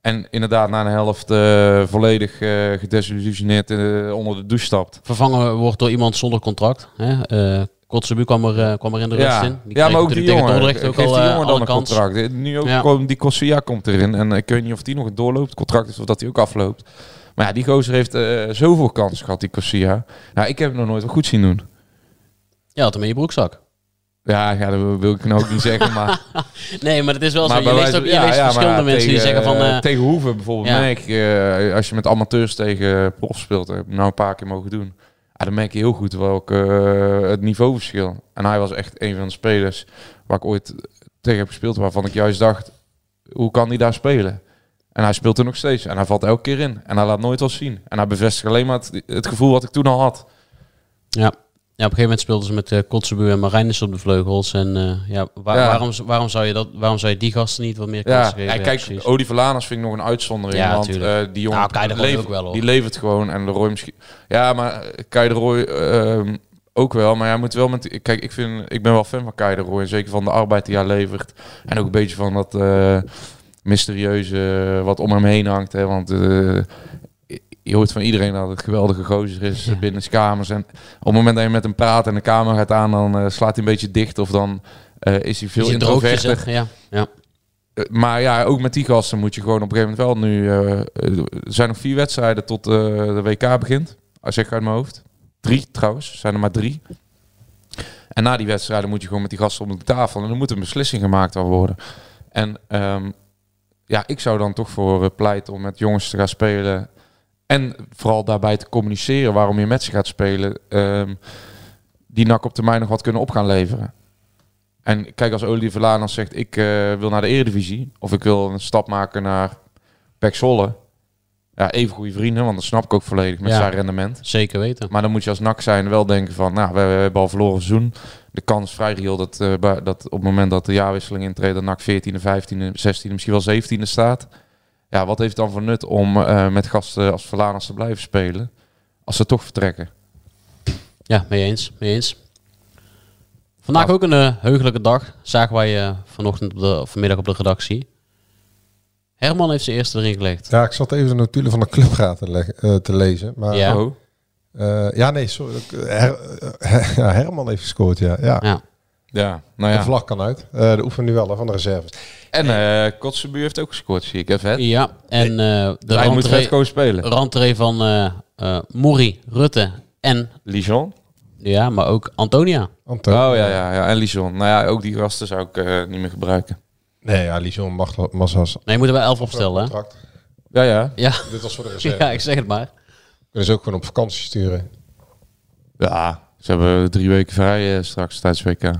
S4: En inderdaad na een helft eh, volledig eh gedesillusioneerd onder de douche stapt.
S3: Vervangen wordt door iemand zonder contract. Hè? Eh Kotzebu kwam er, kwam er in de rust
S4: Ja,
S3: in. Die
S4: ja maar ook die jongen.
S3: Ook
S4: Geeft
S3: al
S4: die jongen dan een
S3: kans.
S4: contract. Nu ook
S3: Ja.
S4: die Corsia komt erin. En ik weet niet of die nog doorloopt, het contract is, of dat hij ook afloopt. Maar ja, die gozer heeft zoveel kans gehad, die Corsia. Nou, ik heb hem nog nooit wel goed zien doen.
S3: Ja, had hem in je broekzak.
S4: Ja, ja dat wil ik nou ook niet zeggen, maar...
S3: Nee, maar het is wel zo.
S4: maar
S3: Je
S4: bij
S3: leest, ook, je leest
S4: maar
S3: verschillende mensen die zeggen van...
S4: eh,
S3: eh,
S4: tegen Hoeven bijvoorbeeld
S3: ja.
S4: merk je, eh, als je met amateurs tegen prof speelt, heb ik nou een paar keer mogen doen. Ja, dan merk je heel goed welk eh, het niveauverschil. En hij was echt een van de spelers waar ik ooit tegen heb gespeeld, waarvan ik juist dacht, hoe kan hij daar spelen? En hij speelt er nog steeds. En hij valt elke keer in. En hij laat nooit wat zien. En hij bevestigt alleen maar het, het gevoel wat ik toen al had.
S3: ja. Ja, op een gegeven moment speelden ze met eh Kotzebu en Marijnis op de vleugels. En eh, ja, waar-
S4: Ja.
S3: Waarom, waarom, zou je dat, waarom zou je die gasten niet wat meer
S4: Ja,
S3: kansen geven?
S4: en kijk. Oliver Lanas vind ik nog een uitzondering.
S3: Ja,
S4: want eh, die jongen
S3: Nou,
S4: levert-
S3: ook wel, hoor.
S4: die levert gewoon. En de Roy misschien... Ja, maar Kai de Roy ehm, ook wel. Maar hij moet wel met... Kijk, ik, vind, ik ben wel fan van Kai de Roy. Zeker van de arbeid die hij levert. En ook een beetje van dat eh, mysterieuze wat om hem heen hangt. Hè, want eh, je hoort van iedereen dat het geweldige gozer is
S3: Ja.
S4: binnen de kamers. En op het moment dat je met hem praat en de kamer gaat aan, dan eh, slaat hij een beetje dicht. Of dan eh, is hij veel introverter.
S3: Ja, ja.
S4: Eh, Maar ja, ook met die gasten moet je gewoon op een gegeven moment wel nu... er zijn nog vier wedstrijden tot de WK begint. Als ik uit mijn hoofd. Drie trouwens, zijn er maar drie. En na die wedstrijden moet je gewoon met die gasten op de tafel. En er moet een beslissing gemaakt worden. En ehm, ja, ik zou dan toch voor pleiten om met jongens te gaan spelen. En vooral daarbij te communiceren waarom je met ze gaat spelen. ehm, die nak op termijn nog wat kunnen op gaan leveren. En kijk, als Oliver Lanas zegt, ik eh, wil naar de Eredivisie. Of ik wil een stap maken naar Pek Zwolle. Ja, even goede vrienden, want dat snap ik ook volledig met
S3: Ja.
S4: zijn rendement.
S3: Zeker weten.
S4: Maar dan moet je als NAC zijn wel denken van, nou, we, we hebben al verloren seizoen. De kans vrij reëel dat, eh, dat op het moment dat de jaarwisseling intreedt, dat NAC 14e, 15e, 16e, misschien wel 17e staat. Ja, wat heeft het dan voor nut om eh, met gasten als Verlanas te blijven spelen, als ze toch vertrekken?
S3: Ja, mee eens. Mee eens. Vandaag ook een eh, heugelijke dag. Zagen wij eh, vanochtend op de, of vanmiddag op de redactie. Herman heeft zijn eerste erin gelegd.
S5: Ja, ik zat even de notulen van de clubraad te, eh, te lezen. Maar,
S3: Ja.
S4: Oh,
S5: eh, ja, nee, sorry. Her- ja, Herman heeft gescoord, ja. ja.
S3: Ja.
S4: ja, nou
S5: De
S4: ja.
S5: vlag kan uit. Eh de oefen nu wel hè, van de reserves.
S4: En eh Kotzebuur heeft ook gescoord, zie ik. Even, hè?
S3: Ja, en eh, de
S4: Dus hij moet Redco spelen.
S3: rentree van eh eh Mori, Rutte en,
S4: Lijon?
S3: ja, maar ook Antonia.
S5: Anton.
S4: Oh ja, ja, ja. En Lijon. Nou ja, ook die gasten zou ik niet meer gebruiken.
S5: Nee, ja, Lijon mag Massas.
S3: Nee, je moet er wel elf opstellen, hè?
S4: Ja, ja.
S3: Ja.
S5: Dit was voor de reserve.
S3: ja, ik zeg het maar.
S5: Kunnen ze ook gewoon op vakantie sturen.
S4: Ja, ze hebben drie weken vrij straks tijdens WK.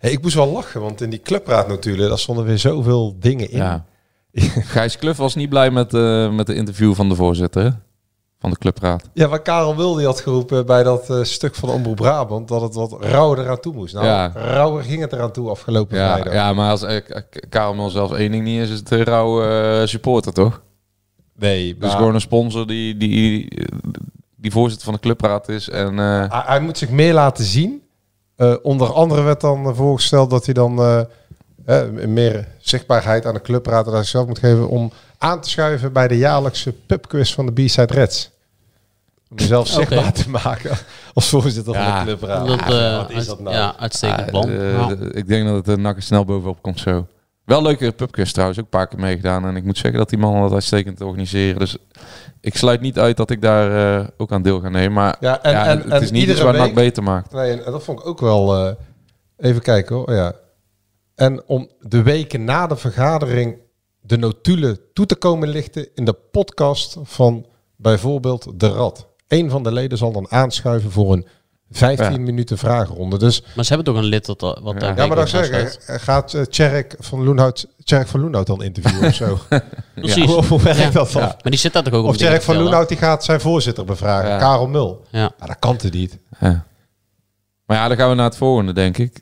S5: Hey, ik moest wel lachen, want in die clubraad notulen, daar stonden weer zoveel dingen in.
S4: Ja. Gijs Kluf was niet blij met, eh, met de interview van de voorzitter hè? van de clubraad.
S5: Ja, waar Karel Wilde had geroepen bij dat eh, stuk van Omroep Brabant, dat het wat rauwer eraan toe moest. Nou,
S4: Ja.
S5: rauwer ging het eraan toe afgelopen
S4: Ja,
S5: vrijdag.
S4: ja, maar als eh, Karel Mul zelf één ding niet is, is het een rauwe supporter, toch?
S5: Nee,
S4: Dus
S5: maar
S4: gewoon een sponsor die, die, die voorzitter van de clubraad is. En
S5: hij, hij moet zich meer laten zien. Eh, onder andere werd dan eh, voorgesteld dat hij dan eh, meer zichtbaarheid aan de clubraad en aan zichzelf moet geven om aan te schuiven bij de jaarlijkse pubquiz van de B-Side Reds. Om jezelf zichtbaar te maken als voorzitter
S4: Ja.
S5: van de clubraad.
S3: Dat, eh,
S5: wat is dat nou?
S3: Ja, uitstekend plan. Ja.
S4: Ik denk dat het de nakken snel bovenop komt zo. Wel leuke pubquiz trouwens, ook een paar keer meegedaan. En ik moet zeggen dat die mannen dat uitstekend organiseren. Dus ik sluit niet uit dat ik daar eh, ook aan deel ga nemen. Maar
S5: Ja, en,
S4: ja,
S5: en,
S4: het is niet iets waar
S5: week-
S4: NAC beter maakt.
S5: Nee, en dat vond ik ook wel. eh, even kijken hoor. Ja. En om de weken na de vergadering de notulen toe te komen lichten in de podcast van bijvoorbeeld De Rad. Een van de leden zal dan aanschuiven voor een 15
S4: Ja.
S5: minuten vragenronde. Dus
S3: Maar ze hebben toch een lid dat, wat daar
S4: Ja,
S5: ja, maar dan zeg ik, eh, gaat eh, Tjerk van Loenhout, Tjerk van Loenhout dan interviewen of zo?
S3: Precies.
S5: Hoe, hoe werkt
S3: Ja.
S5: dat dan?
S3: Maar die zit daar toch ook om
S5: Of Tjerk van? Loenhout die gaat zijn voorzitter bevragen,
S4: Ja.
S5: Karel Mul.
S3: Ja.
S5: Maar dat kan het niet.
S4: Ja. Maar ja, dan gaan we naar het volgende, denk ik.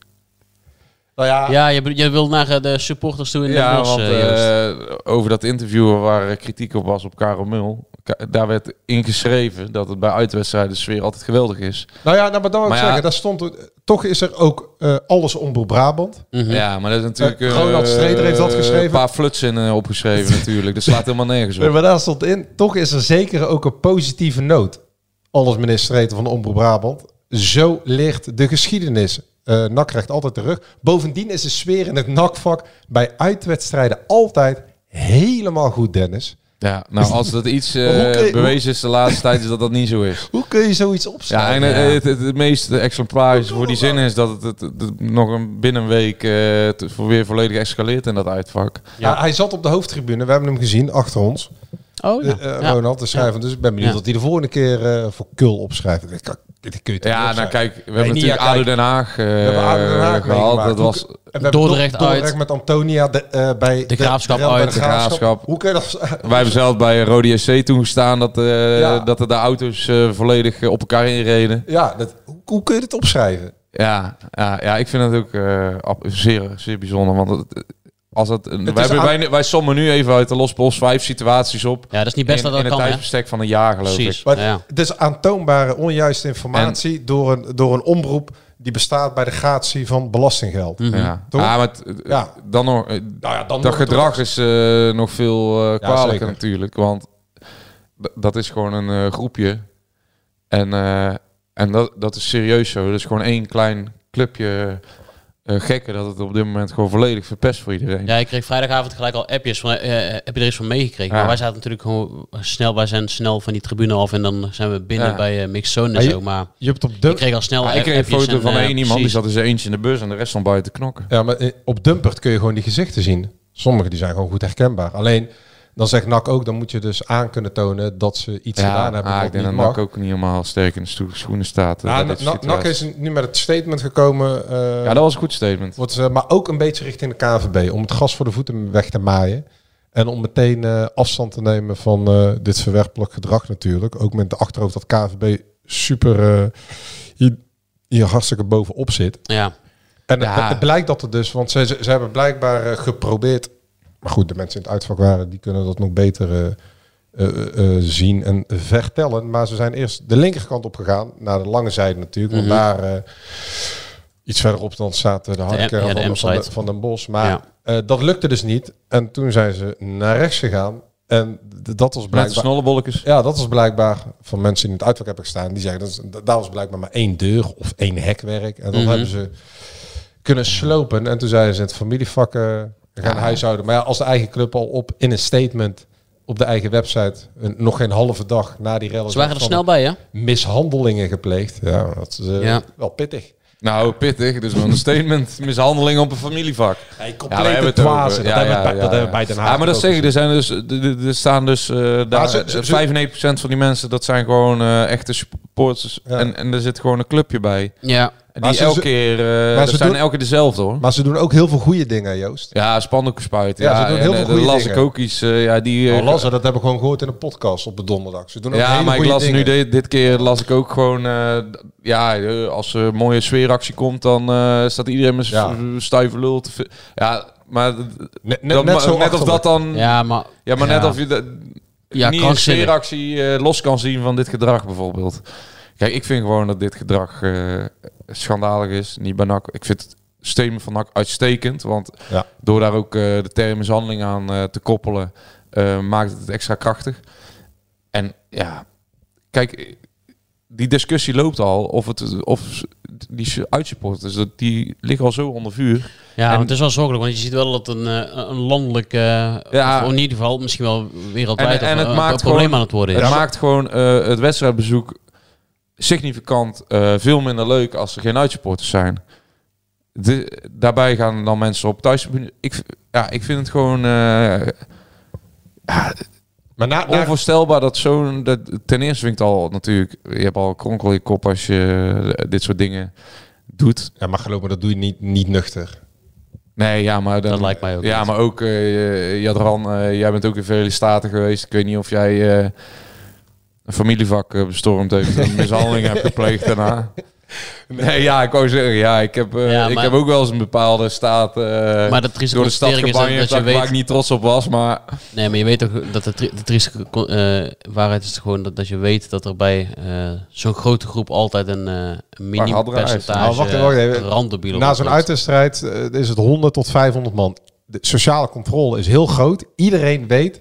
S5: Nou ja,
S3: Ja, je, je wil naar eh, de supporters toe in
S4: Ja,
S3: Bosch,
S4: want
S3: eh,
S4: eh, over dat interview waar kritiek op was op Karel Mul. Daar werd ingeschreven dat het bij uitwedstrijden de sfeer altijd geweldig is.
S5: nou ja, nou, maar dan wil ik
S4: Maar ja-
S5: zeggen, daar stond, toch is er ook eh, alles om Brabant.
S3: Mhm.
S4: Ja, maar dat is natuurlijk...
S5: Eh, Ronald Streder heeft dat geschreven.
S4: Een paar flutsen opgeschreven natuurlijk. Dat slaat helemaal nergens
S5: Nee,
S4: op.
S5: maar daar stond in, toch is er zeker ook een positieve noot. Alles minister Streeter van de Omroep Brabant. Zo ligt de geschiedenis. Eh NAC krijgt altijd terug. Bovendien is de sfeer in het NAC-vak bij uitwedstrijden altijd helemaal goed, Dennis.
S4: Ja, nou als dat iets eh,
S5: je-
S4: bewezen is de laatste tijd, is dat dat niet zo is.
S5: Hoe kun je zoiets
S4: Ja,
S5: opschrijven?
S4: en eh, het, het, het meest exemplarisch voor die zin is dat het, het, het- het nog een binnen een week eh, weer volledig escaleert in dat uitvak.
S5: Ja, hij zat op de hoofdtribune. We hebben hem gezien, achter ons.
S3: Oh ja. Ja.
S5: Ronald, de schrijver. Dus ik ben benieuwd
S3: Ja.
S5: dat hij de volgende keer eh, voor Kul opschrijft. Kan- dit kun je toch
S4: Ja, nou kijk, we hebben natuurlijk
S5: ja,
S4: ADO
S5: kijk.
S4: Den Haag, eh,
S5: We hebben ADO Den Haag
S4: gehad. Dat was
S5: en
S3: Dordrecht
S5: Dor- Dordrecht
S3: uit.
S5: met Antonia de, eh, bij
S3: De Graafschap
S5: rel bij
S3: uit.
S5: De
S4: De Graafschap.
S5: Hoe kun je dat...
S4: Wij hebben zelf bij Rode SC toen gestaan dat, eh,
S5: Ja.
S4: dat er de auto's eh, volledig eh, op elkaar inreden.
S5: Ja, dat, hoe, hoe kun je dit opschrijven?
S4: Ja, ja, ja, ik vind het ook eh, zeer, zeer bijzonder. Want het, als het, wij, hebben,
S5: aan-
S4: wij, wij sommen nu even uit de Los Bos vijf situaties op.
S3: ja, dat is niet best
S4: in,
S3: dat dat
S4: in een
S3: kan,
S4: tijdsbestek van een jaar, geloof
S3: Precies.
S4: ik.
S5: Maar
S3: Ja.
S5: Het is aantoonbare onjuiste informatie door, een, door een omroep die bestaat bij de gratie van belastinggeld.
S3: Mhm.
S4: Ja,
S5: Toch?
S4: ja maar het-
S5: Ja.
S4: dan nog,
S5: Nou ja, dan
S4: dat
S5: nog
S4: gedrag is eh, nog veel eh kwalijker natuurlijk. Want d- dat is gewoon een eh, groepje. En, eh, en dat, dat is serieus zo. Dat is gewoon één klein clubje eh, gekken dat het op dit moment gewoon volledig verpest voor iedereen.
S3: Ja, ik kreeg vrijdagavond gelijk al appjes. Van, eh, heb je er eens van meegekregen?
S4: Ja.
S3: Maar wij zaten natuurlijk gewoon snel, wij zijn snel van die tribune af en dan zijn we binnen
S4: Ja.
S3: bij uh, Mixzone en
S5: Maar je-
S3: zo. Maar
S5: Je hebt op,
S3: ik
S5: dump,
S3: kreeg al snel
S4: Ja, ik kreeg een foto
S3: en,
S4: van één iemand, die zat in zijn eentje in de bus en de rest stond buiten te knokken.
S5: ja, maar op Dumpert kun je gewoon die gezichten zien. Sommige die zijn gewoon goed herkenbaar. Alleen, dan zegt NAC ook, dan moet je dus aan kunnen tonen dat ze iets gedaan hebben
S4: ah,
S5: wat
S4: ik denk
S5: niet
S4: dat. NAC ook niet helemaal sterk in de sto- schoenen staat. eh,
S5: Ja, NAC is nu met het statement gekomen. eh,
S4: Ja, dat was een goed statement.
S5: wordt, ze- maar ook een beetje richting de KNVB. Om het gas voor de voeten weg te maaien. En om meteen eh, afstand te nemen van eh, dit verwerpelijk gedrag natuurlijk. Ook met de achterhoofd dat KNVB super eh, hier, hier hartstikke bovenop zit.
S3: Ja,
S5: En
S4: Ja.
S5: het, het blijkt dat er dus, want ze, ze, ze hebben blijkbaar geprobeerd. Maar goed, de mensen in het uitvak waren, die kunnen dat nog beter eh, eh, eh, zien en vertellen. Maar ze zijn eerst de linkerkant op gegaan, naar de lange zijde natuurlijk. Want
S3: Mhm.
S5: daar eh, iets verderop dan staat eh, de harde
S3: ja, de
S5: van, de- van, Den Bosch. Maar
S3: Ja.
S5: eh, dat lukte dus niet. En toen zijn ze naar rechts gegaan. En dat was blijkbaar... Ja, dat was blijkbaar van mensen die in het uitvak hebben gestaan. Die zeggen dat is, daar was blijkbaar maar één deur of één hekwerk. En dat
S3: Mhm.
S5: hebben ze kunnen slopen. En toen zeiden ze het familievak eh, we gaan
S4: Ja.
S5: huishouden. Maar ja, als de eigen club al op in een statement op de eigen website een, nog geen halve dag na die rellen
S3: ze waren er snel bij, hè?
S5: mishandelingen gepleegd. Ja, dat is eh,
S3: Ja.
S5: wel pittig.
S4: Nou, pittig. Dus een statement. Mishandeling op een familievak.
S5: Hey,
S4: Ja, we hebben het
S5: dwazen. Dat,
S4: Ja,
S5: hebben,
S4: ja,
S5: bij,
S4: ja,
S5: dat
S4: ja.
S5: hebben we bij Den Haag
S4: Ja, maar dat zeg ik. Er, zijn dus, er- staan dus eh daar,
S5: ze- ze- ze-
S4: 95% van die mensen, dat zijn gewoon eh, echte supporters.
S5: Ja.
S4: En, en er zit gewoon een clubje bij.
S3: Ja.
S4: Die
S5: Maar ze-
S4: elke keer, eh
S5: maar
S4: dat
S5: ze
S4: zijn
S5: doen-
S4: elke keer dezelfde hoor.
S5: Maar ze doen ook heel veel goede dingen, Joost.
S4: Ja, spandoeken spuiten.
S5: Ja,
S4: Ja,
S5: ze doen
S4: en,
S5: heel
S4: eh,
S5: veel
S4: de
S5: goede
S4: las ik ook iets. eh, ja, die, eh,
S5: Oh, Lasse, dat hebben we gewoon gehoord in een podcast op de donderdag. Ze doen ook
S4: ja,
S5: hele
S4: maar ik
S5: goede
S4: las
S5: dingen.
S4: nu dit, dit keer las ik ook gewoon. eh, d- ja, eh, als er een mooie sfeeractie komt, dan eh, staat iedereen met zijn
S5: Ja.
S4: stijve lul. Te ja, maar d-
S5: Net, net,
S4: dat,
S5: net zo
S4: net of
S5: achterlijk.
S4: dat dan. Ja,
S3: Ja, maar...
S4: maar net
S3: Ja.
S4: of je dat
S3: Ja,
S4: niet een
S3: krankzinnig.
S4: sfeeractie eh, los kan zien van dit gedrag bijvoorbeeld. Kijk, ik vind gewoon dat dit gedrag eh, schandalig is. Niet bij NAC. Ik vind het statement van NAC uitstekend. Want
S5: Ja.
S4: door daar ook eh, de term mishandeling aan eh, te koppelen, eh, maakt het het extra krachtig. En ja, kijk, die discussie loopt al of het of die uitsupporters, dat die liggen al zo onder vuur.
S3: Ja,
S4: En-
S3: het is wel zorgelijk, want je ziet wel dat een, een landelijk,
S4: Ja.
S3: of in ieder geval misschien wel wereldwijd,
S4: En- en
S3: of,
S4: het
S3: een-
S4: maakt
S3: een probleem
S4: gewoon-
S3: aan het worden is.
S4: Het maakt gewoon eh, het wedstrijdbezoek significant eh, veel minder leuk als er geen uitsupporters zijn. De, daarbij gaan dan mensen op thuis. Ik, ja, ik vind het gewoon eh,
S5: Maar na, na,
S4: onvoorstelbaar dat zo'n... dat- Ten eerste vind ik het al natuurlijk... Je hebt al kronkel in je kop als je eh, dit soort dingen doet.
S5: ja, maar geloof me, dat doe je niet, niet nuchter.
S4: Nee, ja, maar dan,
S3: Dat lijkt mij ook
S4: Ja,
S3: niet.
S4: maar ook uh, Jadran, eh, jij bent ook in vele staten geweest. Ik weet niet of jij eh, een familievak eh, bestormd heeft en mishandeling hebt gepleegd daarna. Nee, ja, ik wou zeggen, ja, ik heb, eh,
S3: Ja,
S4: ik
S3: maar-
S4: heb ook wel eens een bepaalde staat eh,
S3: Maar
S4: door de stad
S3: is dat-
S4: gebanjeerd
S3: dat je
S4: ik- waar
S3: weet-
S4: ik niet trots op was, maar
S3: Nee, maar je weet toch dat de, tri- de trieste eh, waarheid is gewoon dat, dat je weet dat er bij eh, zo'n grote groep altijd een, eh een minim
S4: hadden eruit.
S3: percentage
S5: Nou, Na zo'n uitwedstrijd is het 100 tot 500 man. De sociale controle is heel groot. Iedereen weet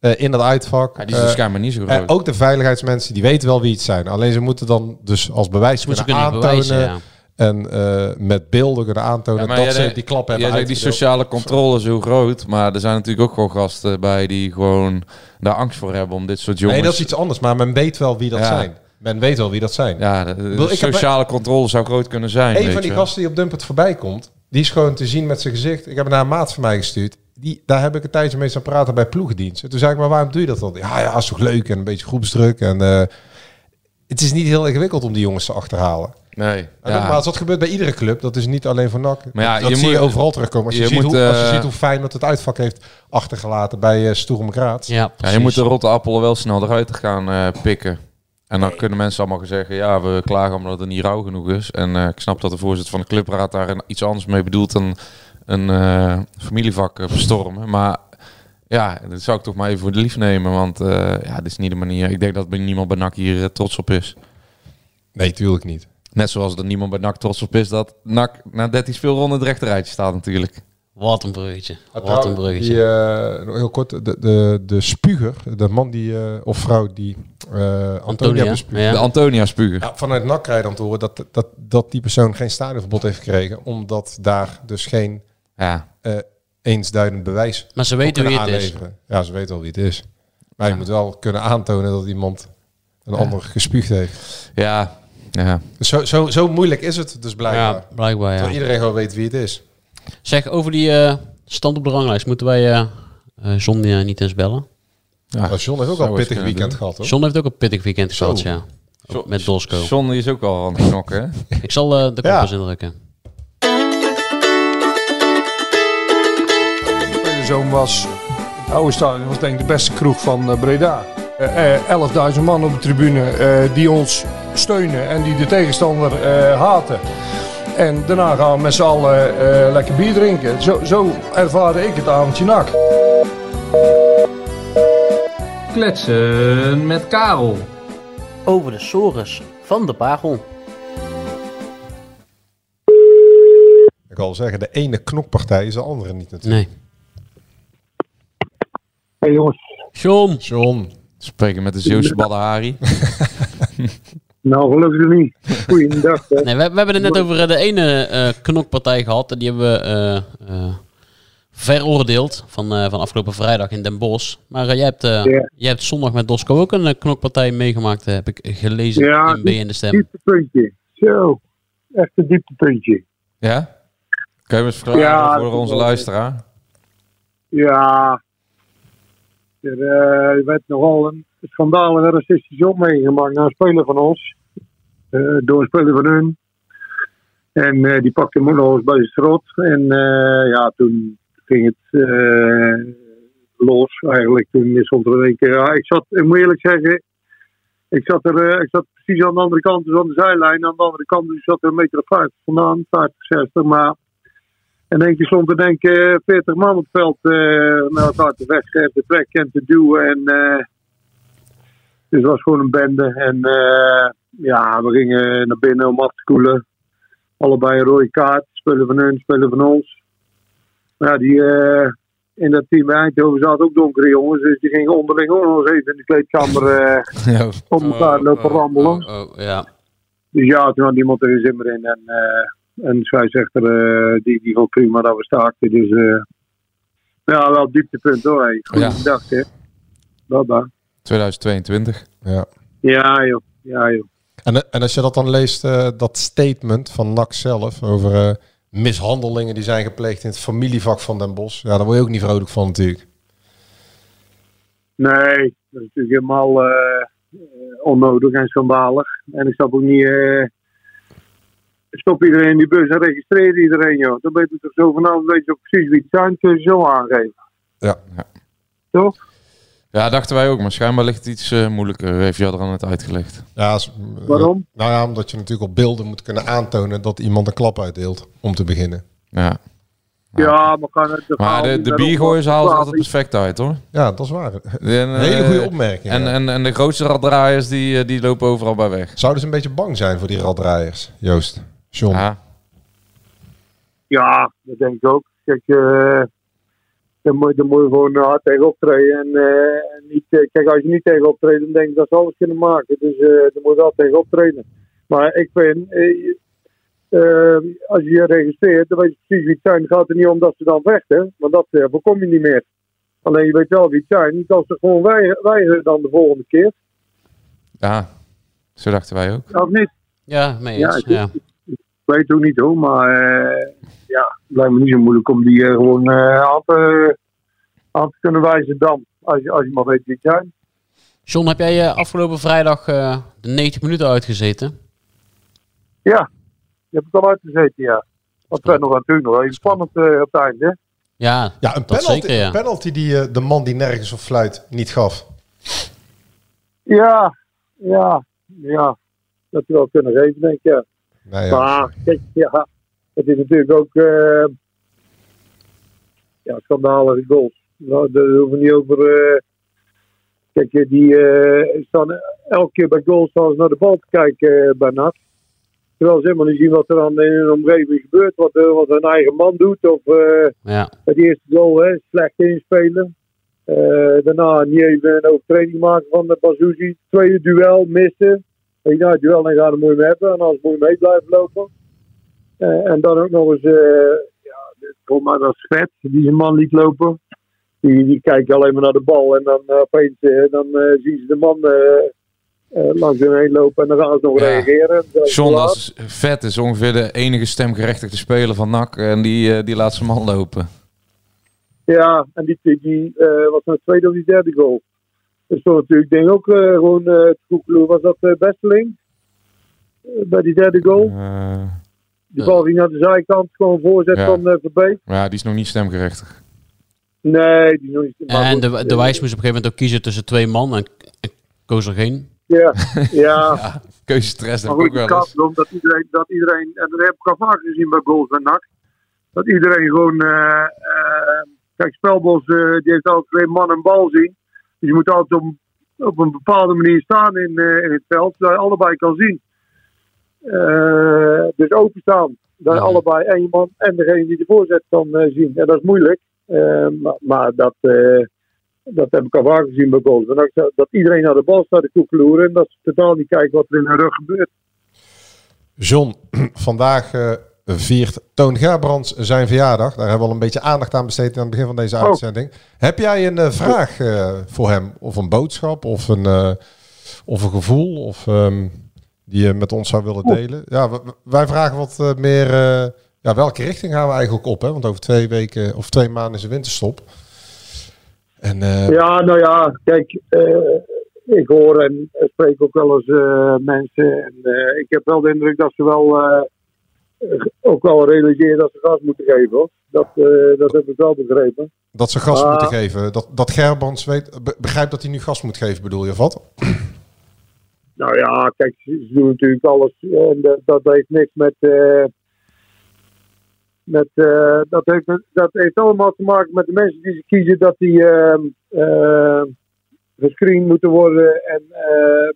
S5: eh, in dat uitvak.
S4: ja, die is dus
S5: eh,
S4: schijnbaar niet zo
S5: ook de veiligheidsmensen, die weten wel wie het zijn. Alleen ze moeten dan dus als bewijs
S3: Moet ze
S5: kunnen aantonen.
S3: bewijzen, ja.
S5: En eh, met beelden kunnen aantonen
S4: Ja,
S5: dat ze die klap hebben
S4: zegt die sociale controle is heel groot, maar er zijn natuurlijk ook gewoon gasten bij die gewoon daar angst voor hebben om dit soort jongens.
S5: Nee, dat is iets anders. Maar men weet wel wie dat zijn. Men weet wel wie dat zijn.
S4: Ja, de,
S5: heb-
S4: sociale controle zou groot kunnen zijn.
S5: Een van die gasten die op Dumpert voorbij komt, die is gewoon te zien met zijn gezicht. Ik heb naar een maat van mij gestuurd. Die, daar heb ik een tijdje mee staan praten bij ploegendienst. En toen zei ik, maar waarom doe je dat dan? Ja, ja, is toch leuk en een beetje groepsdruk. En eh, het is niet heel ingewikkeld om die jongens te achterhalen.
S4: Nee,
S5: En
S4: ja.
S5: dat gebeurt bij iedere club. Dat is niet alleen voor NAC.
S4: Maar ja,
S5: dat
S4: je
S5: zie
S4: moet-
S5: je overal terugkomen. Als je,
S4: je
S5: ziet,
S4: moet,
S5: hoe, als je
S4: eh,
S5: ziet hoe fijn dat het uitvak heeft achtergelaten bij uh, Sturm Graz.
S3: Ja,
S4: Ja, je moet de rotte appelen wel snel eruit gaan eh, pikken. En dan kunnen mensen allemaal zeggen, ja, we klagen omdat het niet rauw genoeg is. En eh, ik snap dat de voorzitter van de clubraad daar iets anders mee bedoelt dan een eh, familievak eh, bestormen. Maar ja, dat zou ik toch maar even voor de lief nemen, want eh, ja, dit is niet de manier. Ik denk dat bij niemand bij NAC hier eh, trots op is.
S5: Nee, tuurlijk niet.
S4: Net zoals er niemand bij NAC trots op is dat NAC na 13 speelronden het rechterrijtje staat natuurlijk.
S3: Wat een bruggetje. Wat een bruggetje.
S5: Die, eh, heel kort, de, de, de spuger, de man die, eh, of vrouw die eh Antonia.
S3: Ja.
S4: De Antonia Spuger.
S5: Ja, vanuit NAC krijg je dan te horen dat, dat, dat die persoon geen stadionverbod heeft gekregen, omdat daar dus geen
S4: Ja,
S5: eh, eensduidend bewijs
S3: Maar ze weten wie het is.
S5: aanleveren. Ja, ze weten wel wie het is. Maar je moet wel kunnen aantonen dat iemand een ander gespuugd heeft.
S4: ja, ja.
S5: Dus zo, zo, zo moeilijk is het dus blijkbaar.
S3: Ja, blijkbaar ja.
S5: Iedereen gewoon weet wie het is.
S3: Zeg, over die eh, stand op de ranglijst moeten wij eh eh, John niet eens bellen.
S4: ja.
S5: Maar John heeft ook al een pittig weekend
S4: doen.
S5: gehad, hoor.
S3: John heeft ook een pittig weekend
S5: Zo.
S3: gehad, ja. Ook met Dosco.
S4: John is ook al aan het knokken?
S3: Ik zal eh, de
S5: Ja.
S3: koppers indrukken.
S6: De zoon was, het oude stadion was denk ik de beste kroeg van eh, Breda. Eh, eh, 11.000 man op de tribune eh, die ons steunen en die de tegenstander eh, haten. En daarna gaan we met z'n allen eh, lekker bier drinken. Zo, zo ervaarde ik het avondje nak.
S7: Kletsen met Karel.
S3: Over de sores van de Pagel.
S5: Ik kan al zeggen, de ene knokpartij is de andere niet natuurlijk.
S3: Nee.
S6: Hey jongens,
S3: John.
S5: John.
S4: Spreken met de Zeeuwse Badahari.
S6: nou gelukkig niet. Goeiedag.
S3: Nee, we, we hebben het net over eh, de ene eh, knokpartij gehad. En die hebben we eh, eh, veroordeeld van, eh, van afgelopen vrijdag in Den Bosch. Maar jij, hebt, eh, jij hebt zondag met Dosco ook een knokpartij meegemaakt, heb ik gelezen
S6: Ja,
S3: in B in de Stem.
S6: Dieptepuntje. Zo, echt een dieptepuntje.
S4: Ja? Kan je me eens verklaren
S6: Ja,
S4: voor onze luisteraar?
S6: Ja, er eh, werd nogal een schandalige racistische opmerking gemaakt naar een speler van ons. eh, door een speler van hun. En eh, die pakte hem nog eens bij zijn strot. En ja, toen ging het los eigenlijk. Toen stond er één keer... Ik, zat, ik moet eerlijk zeggen... Ik zat, er, ik zat precies aan de andere kant, dus aan de zijlijn. Aan de andere kant dus zat er een meter of 50 vandaan, 50, 60. Maar in één keer stond er denk ik eh, 40 man op het veld eh, met elkaar te vechten, te trekken en te duwen. En, eh, dus het was gewoon een bende. En eh, ja, we gingen naar binnen om af te koelen. Allebei een rode kaart. Spelen van hun, spelen van ons. Maar ja, die, eh, in dat team bij Eindhoven zaten ook donkere jongens. Dus die gingen onderling ook nog eens even in de kleedkamer eh,
S4: Ja.
S6: om elkaar lopen rammelen.
S3: Oh, oh, ja.
S6: Dus ja, toen had iemand er een zin meer in. En, eh en de scheidsrechter, eh, die, die vond prima dat we staakten. Dus eh, ja, wel dieptepunt hoor. Hey. Goeiedag hè. Baba.
S4: 2022.
S5: Ja.
S6: Ja joh, ja joh.
S5: En, en als je dat dan leest, eh, dat statement van NAC zelf over eh, mishandelingen die zijn gepleegd in het familievak van Den Bosch. Ja, daar word je ook niet vrolijk van natuurlijk.
S6: Nee, dat is natuurlijk helemaal eh, eh, onnodig en schandalig. En ik snap ook niet... eh, stop iedereen in die bus en registreer iedereen joh. Dan weet je toch zo vanavond weet je ook precies wie het zijn. Kun je zo aangeven.
S5: Ja.
S6: Toch?
S4: Ja, dachten wij ook. Maar schijnbaar ligt het iets eh, moeilijker, heeft Jadran het uitgelegd.
S5: Ja, als-
S6: Waarom?
S5: nou ja, omdat je natuurlijk op beelden moet kunnen aantonen dat iemand een klap uitdeelt, om te beginnen.
S4: Ja.
S6: Ja, maar kan het...
S4: Maar de, de biergooiers halen ze altijd perfect uit, hoor.
S5: Ja, dat is waar.
S4: En,
S5: Een
S4: eh,
S5: hele goede opmerking.
S4: En,
S5: ja.
S4: en, en de grootste raddraaiers, die, eh, die lopen overal bij weg.
S5: Zouden ze een beetje bang zijn voor die raddraaiers, Joost? John?
S4: Ja.
S6: Ja, dat denk ik ook. Kijk, eh daar, moet, daar moet je gewoon hard tegen optreden. En, eh, niet, eh, kijk, als je niet tegen optreedt, dan denk ik dat ze alles kunnen maken. Dus eh daar moet je wel tegen optreden. Maar ik vind, eh, eh, als je je registreert, dan weet je precies wie het zijn. Het gaat er niet om dat ze dan vechten, want dat eh, voorkom je niet meer. Alleen je weet wel wie het zijn. Niet als ze gewoon weigeren, weigeren dan de volgende keer.
S4: ja, zo dachten wij ook.
S6: Of niet?
S3: Ja, mee
S6: Ja,
S3: eens.
S6: ik-
S3: Ja,
S6: Ik weet het ook niet hoor, maar eh, ja, het lijkt me niet zo moeilijk om die eh, gewoon eh, aan, te, aan te kunnen wijzen dan. Als je, als je maar weet wie het zijn.
S3: John, heb jij eh, afgelopen vrijdag eh, de 90 minuten uitgezeten?
S6: Ja, je hebt het al uitgezeten, ja. Dat werd nog natuurlijk nog wel even spannend op het einde.
S3: Ja,
S5: Ja, een penalty,
S3: zeker, ja.
S5: een penalty die de man die nergens op fluit niet gaf.
S6: Ja, ja, ja. Dat we wel kunnen geven, denk ik. Ja.
S5: Nou ja,
S6: Maar kijk, ja, het is natuurlijk ook eh ja, schandalige goals. Nou, daar hoeven we niet over. eh kijk, eh, die eh, staan elke keer bij goals staan ze naar de bal te kijken bij NAC. Terwijl ze helemaal niet zien wat er dan in hun omgeving gebeurt. Wat, wat hun eigen man doet. Of eh
S3: Ja,
S6: bij die eerste goal hè, slecht inspelen. Eh, daarna niet even een overtreding maken van de Bazouzi. Tweede duel missen. Je, nou, duel dan gaan we mooi mee hebben. En anders moet je mee blijven lopen. Eh, en dan ook nog eens, eh ja, volgens mij was Vet, die zijn man liet lopen. Die, die kijken alleen maar naar de bal. En dan eh, opeens dan, zien ze de man langs hun heen lopen. En dan gaan ze nog
S4: Ja.
S6: reageren.
S4: John, dat is vet. is ongeveer de enige stemgerechtigde speler van NAC. En die, die laat zijn man lopen.
S6: Ja, en die, die, was een tweede of die derde goal. Dus zo natuurlijk, ik denk ook eh, gewoon eh het koekeloer. Was dat eh Besteling? Bij die derde goal. Die bal ging naar de zijkant, gewoon voorzet
S4: Ja.
S6: van eh Verbeek.
S4: ja, die is nog niet stemgerechtig.
S6: Nee, die is nog niet. maar
S3: en de, de Wijs moest op een gegeven moment ook kiezen tussen twee man en, en koos er geen.
S6: Ja, ja.
S4: Keuzestress heb
S6: maar
S4: ik
S6: goed,
S4: ook
S6: het
S4: wel eens.
S6: erom dat iedereen, dat iedereen, en dat heb ik al vaker gezien bij goals bij NAC. Dat iedereen gewoon, eh, eh, kijk, Spelbos eh, die heeft altijd twee man en bal zien. Dus je moet altijd op, op een bepaalde manier staan in, eh, in het veld, zodat je allebei kan zien. Eh, dus openstaan, dat je
S3: Ja.
S6: allebei en je man en degene die de voorzet kan eh, zien. En dat is moeilijk, maar, maar dat, eh, dat heb ik al vaker gezien bij goals. Dat, dat iedereen naar de bal staat te koekeloeren en dat ze totaal niet kijken wat er in hun rug gebeurt.
S5: John, vandaag eh, viert Toon Gerbrands zijn verjaardag. Daar hebben we al een beetje aandacht aan besteed aan het begin van deze
S6: Oh.
S5: uitzending. Heb jij een eh, vraag eh, voor hem? Of een boodschap? Of een, eh, of een gevoel? Of, ehm, die je met ons zou willen delen? Ja, wij vragen wat meer... ja, welke richting gaan we eigenlijk op? Hè? Want over twee weken of twee maanden is de winterstop. En,
S6: Ja, nou ja, kijk, ik hoor en spreek ook wel eens mensen. En ik heb wel de indruk dat ze wel ook wel realiseren dat ze gas moeten geven. Hoor. Dat, eh, dat heb ik wel begrepen.
S5: Dat ze gas
S6: Ah.
S5: moeten geven. Dat, dat Gerbrands weet, be- begrijpt dat hij nu gas moet geven, bedoel je of wat?
S6: Nou ja, kijk, ze, doen natuurlijk alles. eh, En dat, dat heeft niks met. eh, met dat, heeft, dat heeft allemaal te maken met de mensen die ze kiezen dat die ehm, eh, gescreend moeten worden en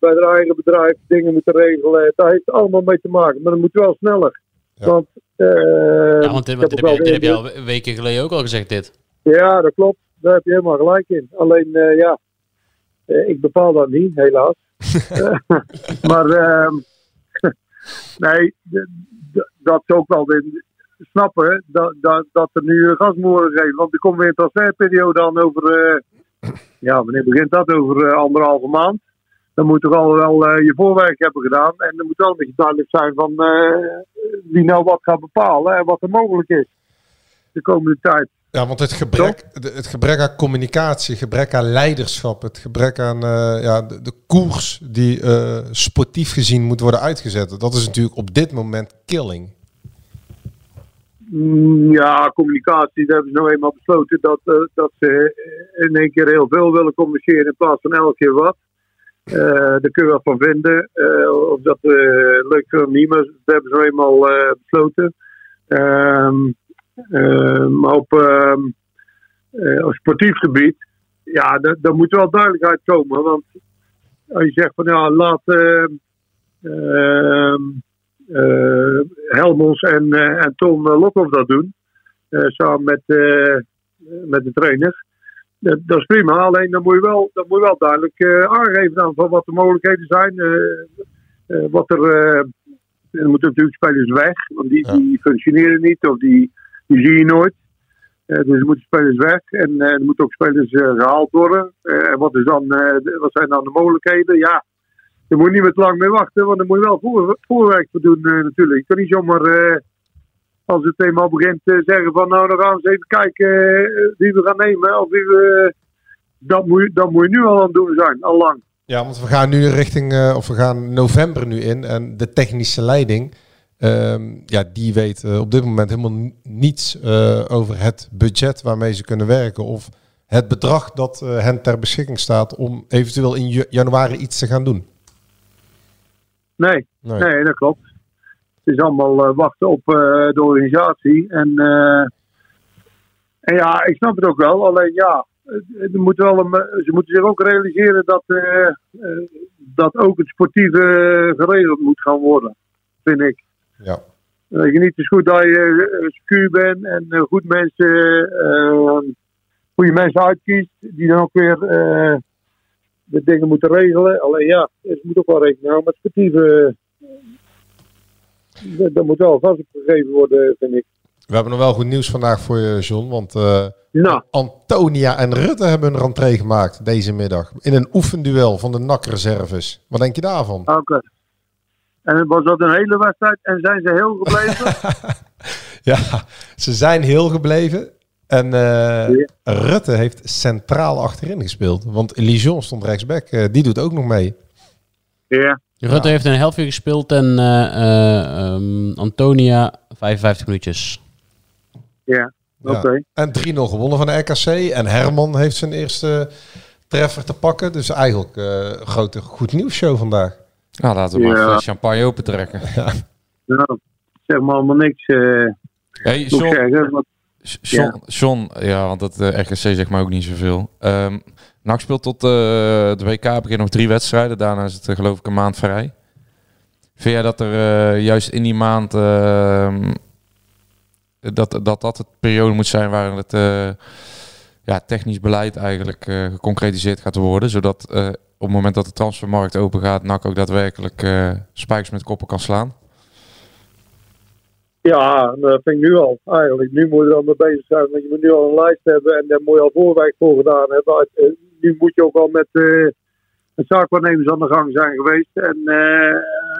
S6: bij hun eigen bedrijf dingen moeten regelen. Dat heeft allemaal mee te maken, maar dat moet wel sneller.
S5: Ja.
S6: Want, eh,
S3: Ja, want dit,
S6: heb
S3: je, dit heb je al weken geleden ook al gezegd, dit.
S6: ja, dat klopt. Daar heb je helemaal gelijk in. Alleen, eh, ja, eh, ik bepaal dat niet, helaas. Maar, ehm, nee, dat is ook wel de, snappen dat, dat, dat er nu gas moet worden gegeven. Want er komt weer een transferperiode aan over, eh, ja, wanneer begint dat? Over anderhalve maand. Dan moet toch al wel eh, je voorwerk hebben gedaan. En er moet wel een beetje duidelijk zijn van eh, wie nou wat gaat bepalen en wat er mogelijk is de komende tijd.
S5: Ja, want het gebrek, het gebrek aan communicatie, gebrek aan leiderschap, het gebrek aan eh, ja, de, de koers die sportief gezien moet worden uitgezet. Dat is natuurlijk op dit moment killing.
S6: Mm, Ja, communicatie, daar hebben ze nou eenmaal besloten dat, dat ze in één keer heel veel willen communiceren in plaats van elke keer wat. Eh, daar kun je wat van vinden. eh, of dat eh, leuk vindt of niet, maar dat hebben ze eenmaal besloten. Ehm, eh, maar op, ehm, eh, op sportief gebied, ja, daar, moet wel duidelijkheid komen. Want als je zegt van ja, laat eh, Helmons en, eh, en Tom Lokhoff dat doen. samen met, met de trainer. Dat, dat is prima, alleen dan moet je wel, dan moet je wel duidelijk eh, aangeven dan van wat de mogelijkheden zijn. eh, wat er, moeten natuurlijk spelers weg, want die, die functioneren niet of die, die zie je nooit. Dus er moeten spelers weg en er moeten ook spelers eh, gehaald worden. En wat, is dan, wat zijn dan de mogelijkheden? Ja, daar moet je niet meer te lang mee wachten, want daar moet je wel voor, voorwerk voor doen natuurlijk. Je kan niet zomaar, als het eenmaal begint, eh, zeggen van nou dan gaan we eens even kijken eh, wie we gaan nemen. Of wie we, dat, moet je, dat moet je nu al aan het doen zijn, al lang.
S5: Ja, want we gaan nu richting, eh, of we gaan november nu in. En de technische leiding, ehm, ja, die weet eh, op dit moment helemaal niets eh, over het budget waarmee ze kunnen werken. Of het bedrag dat eh, hen ter beschikking staat om eventueel in januari iets te gaan doen.
S6: Nee,
S5: Nee.
S6: nee, dat klopt. Het is allemaal eh, wachten op eh, de organisatie. En, eh, en ja, ik snap het ook wel. Alleen ja, het- er moet wel een, ze moeten zich ook realiseren dat, dat ook het sportieve geregeld moet gaan worden. Vind ik.
S5: Ja.
S6: Dat je niet is goed dat je bent en goed mensen, goede mensen uitkiest. Die dan ook weer de dingen moeten regelen. Alleen ja, ze moet ook wel rekening houden met sportieve. Dat, moet wel vast opgegeven worden, vind ik.
S5: We hebben nog wel goed nieuws vandaag voor je, John. Want eh,
S6: Nou,
S5: Antonia en Rutte hebben een rentree gemaakt deze middag. In een oefenduel van de NAC-reserves. Wat denk je daarvan?
S6: oké. En was dat een hele wedstrijd en zijn ze heel gebleven?
S5: Ja, ze zijn heel gebleven. En eh,
S6: Ja.
S5: Rutte heeft centraal achterin gespeeld. Want Lijon stond rechtsback. eh, die doet ook nog mee.
S6: ja.
S3: Rutte heeft een helftje gespeeld en eh, eh, ehm, Antonia 55 minuutjes.
S6: Ja,
S5: Ja.
S6: oké.
S5: En 3-0 gewonnen van de RKC. En Herman heeft zijn eerste treffer te pakken. Dus eigenlijk eh, een grote goed nieuws show vandaag.
S4: Nou, laten we maar
S6: Ja.
S4: champagne opentrekken.
S6: Nou, zeg maar allemaal niks. eh
S4: Hey,
S6: ik
S4: John, John, ja, want dat eh, RKC zegt mij ook niet zoveel. Ehm NAC speelt tot eh, de WK begin nog drie wedstrijden. Daarna is het eh, geloof ik een maand vrij. Vind jij dat er juist in die maand ehm, dat, dat dat het periode moet zijn waar het ja, technisch beleid eigenlijk geconcretiseerd gaat worden, zodat op het moment dat de transfermarkt open gaat, NAC ook daadwerkelijk spijkers met koppen kan slaan?
S6: Ja, dat vind ik nu al. Eigenlijk, nu moet je er al mee bezig zijn. Want je moet nu al een lijst hebben en daar moet je al voorwerk voor gedaan hebben. Eh, Nu moet je ook al met, eh met zaakwaarnemers aan de gang zijn geweest. En, eh,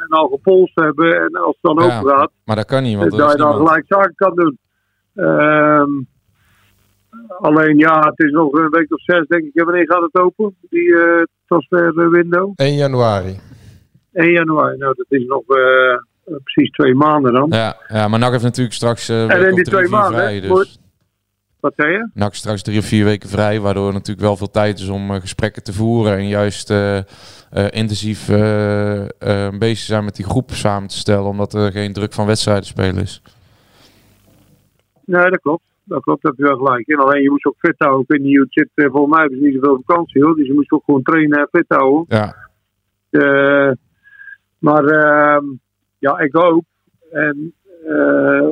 S6: en al gepolst hebben. En als het dan
S4: Ja,
S6: open gaat,
S4: Maar dat kan niet, want
S6: dat je dan
S4: niemand.
S6: gelijk zaken kan doen. Ehm, alleen ja, het is nog een week of zes, denk ik. Wanneer gaat het open, die eh transfer window?
S5: 1 januari.
S6: 1 januari. Nou, dat is nog eh, precies twee maanden dan.
S4: Ja, ja, maar NAC heeft natuurlijk straks eh
S6: En in die twee maanden,
S4: vrij. Dus
S6: Wat zei je?
S4: NAC straks drie of vier weken vrij, waardoor natuurlijk wel veel tijd is om eh, gesprekken te voeren en juist eh, eh, intensief eh, eh, bezig zijn met die groep samen te stellen, omdat er geen druk van wedstrijden spelen is.
S6: Nee, dat klopt. Dat klopt, dat heb je wel gelijk. in. alleen je moest ook fit houden. Ik weet niet hoe het zit. eh, Volgens mij hebben ze niet zoveel vakantie hoor. Dus je moest ook gewoon trainen en fit houden.
S4: Ja,
S6: Eh, maar ehm, ja, ik hoop. En eh,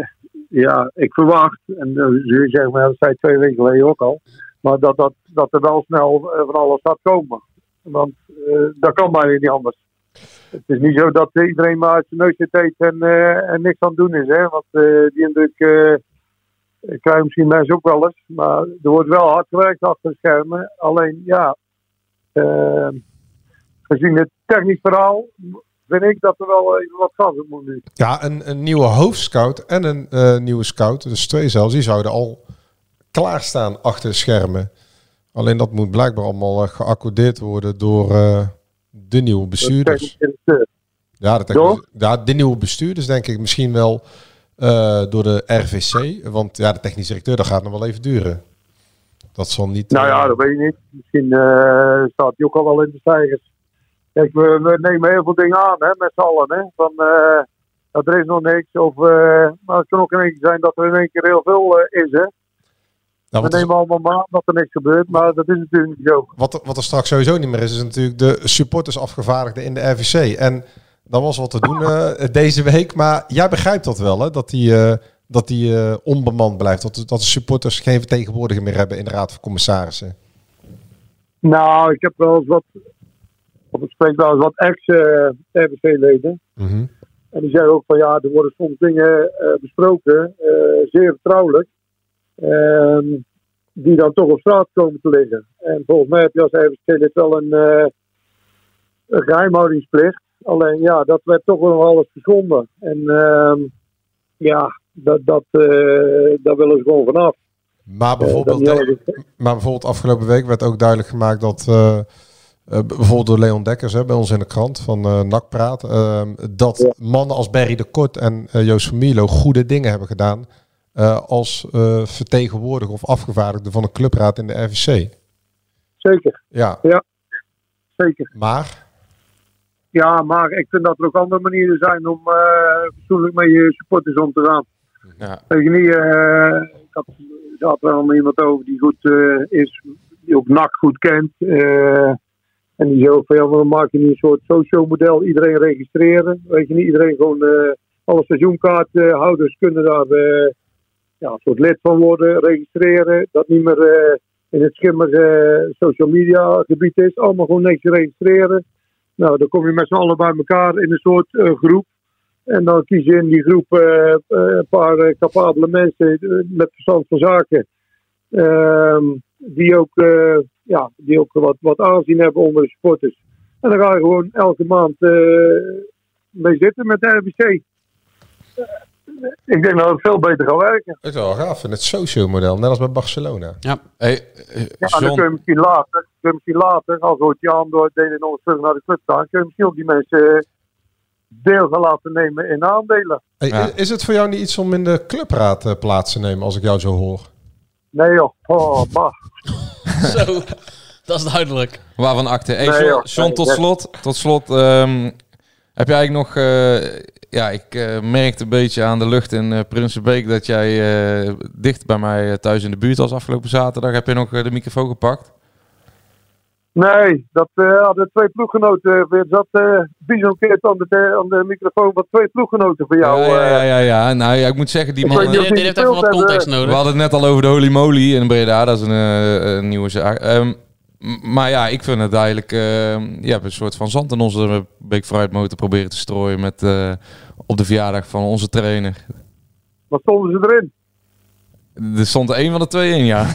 S6: ja, ik verwacht. En uh, ze zeggen maar, dat zei twee weken geleden ook al. Maar dat, dat, dat er wel snel eh, van alles gaat komen. Want eh, dat kan maar niet anders. Het is niet zo dat iedereen maar uit zijn neus zit en, eh, en niks aan het doen is. Hè? Want eh, die indruk eh, krijgen misschien mensen ook wel eens. Maar er wordt wel hard gewerkt achter de schermen. Alleen ja, eh, gezien het technisch verhaal vind ik dat er wel even wat gas op moet nu.
S5: Ja, een, een nieuwe hoofdscout en een eh, nieuwe scout, dus twee zelfs, die zouden al klaarstaan achter de schermen. Alleen dat moet blijkbaar allemaal eh, geaccordeerd worden door eh, de nieuwe bestuurders.
S6: Directeur.
S5: Ja, dat ja, de nieuwe bestuurders denk ik misschien wel eh, door de RVC? Want ja, de technische directeur, dat gaat nog wel even duren. Dat zal niet...
S6: Nou ja,
S5: eh,
S6: dat weet ik niet. Misschien eh, staat hij ook al wel in de stijgers. Kijk, we, we nemen heel veel dingen aan, hè, met z'n allen. Hè, van, eh, dat er is nog niks. Of, eh, maar het kan ook in één keer zijn dat er in één keer heel veel eh, is. Hè.
S5: nou,
S6: We nemen allemaal maar aan dat er niks gebeurt. Maar dat is natuurlijk niet zo.
S5: wat, er- wat er straks sowieso niet meer is, is natuurlijk de supporters afgevaardigden in de RVC. En dan was wat te doen deze week. Maar jij begrijpt dat wel, hè? Dat die, dat die onbemand blijft. Dat, dat de supporters geen vertegenwoordiger meer hebben in de Raad van Commissarissen.
S6: Nou, ik heb wel eens wat... Of ik spreek wel eens wat ex-RBC-leden.
S5: Mhm.
S6: En die zeggen ook van ja, er worden soms dingen eh, besproken, eh, zeer vertrouwelijk, ehm, die dan toch op straat komen te liggen. En volgens mij heb je als RBC-lid wel een, eh, een geheimhoudingsplicht. Alleen ja, dat werd toch wel alles geschonden. En ehm, ja, dat, dat, daar willen ze gewoon vanaf.
S5: Maar bijvoorbeeld, maar bijvoorbeeld afgelopen week werd ook duidelijk gemaakt dat... bijvoorbeeld door Leon Dekkers hè, bij ons in de krant van eh Nakpraat. eh, dat
S6: Ja.
S5: mannen als Berry de Kort en eh, Joost van Mierlo goede dingen hebben gedaan. eh, als eh, vertegenwoordiger of afgevaardigde van een clubraad in de RVC.
S6: Zeker,
S5: Ja,
S6: zeker.
S5: maar
S6: Ja, maar ik vind dat er ook andere manieren zijn om eh fatsoenlijk met je supporters om te gaan.
S4: Ja.
S6: Weet je niet, eh, ik had zaterdag nog iemand over die goed eh, is, die ook NAC goed kent. En die ook van ja, dan maak je niet een soort socio model, iedereen registreren. Weet je niet, iedereen gewoon, eh, alle seizoenkaarthouders kunnen daar eh, ja, een soort lid van worden, registreren. Dat niet meer eh, in het schimmige social media gebied is, allemaal gewoon niks registreren. Nou, dan kom je met z'n allen bij elkaar in een soort groep. En dan kies je in die groep een paar capabele mensen met verstand van zaken. Ehm, die, ook, ja, die ook wat, wat aanzien hebben onder de supporters. En dan ga je gewoon elke maand eh, mee zitten met de RBC. Ik denk dat het veel beter gaat werken.
S5: het is wel gaaf in het socio-model, net als bij Barcelona.
S4: Hey, eh,
S6: Ja, dan kun je misschien later, kun je misschien later als Roodjaan door deden nog eens terug naar de club gaan, kun je misschien ook die mensen eh, deel gaan laten nemen in aandelen.
S5: Hey,
S4: Ja.
S5: is, het voor jou niet iets om in de clubraad eh, plaats te nemen, als ik jou zo hoor?
S6: Nee joh, oh, bah.
S3: Zo, dat is duidelijk.
S4: waarvan akte? Hey,
S6: Nee,
S4: John,
S6: joh.
S4: John, tot slot, tot slot ehm, heb jij eigenlijk nog... eh, ja, ik eh, merkte een beetje aan de lucht in eh Prinsenbeek dat jij eh, dicht bij mij thuis in de buurt was afgelopen zaterdag. Heb je nog de microfoon gepakt?
S6: Nee, dat eh, hadden twee ploeggenoten. Er zat eh Bison keert aan de, aan de microfoon van twee ploeggenoten voor jou.
S4: ja, ja,
S6: eh.
S4: ja, ja, ja. Nou ja, ik moet zeggen, die man...
S6: weet
S3: dit
S6: die
S3: heeft even wat context
S6: hebben.
S4: We
S3: nodig.
S4: hadden het net al over de Holy Moly in Breda. Dat is een, eh, een nieuwe zaak. Ehm, maar ja, ik vind het eigenlijk... ehm, je hebt een soort van zand in onze Beek fruitmotor proberen te strooien met, eh, op de verjaardag van onze trainer.
S6: Wat stonden ze erin?
S4: Er stond er één van de twee in, ja.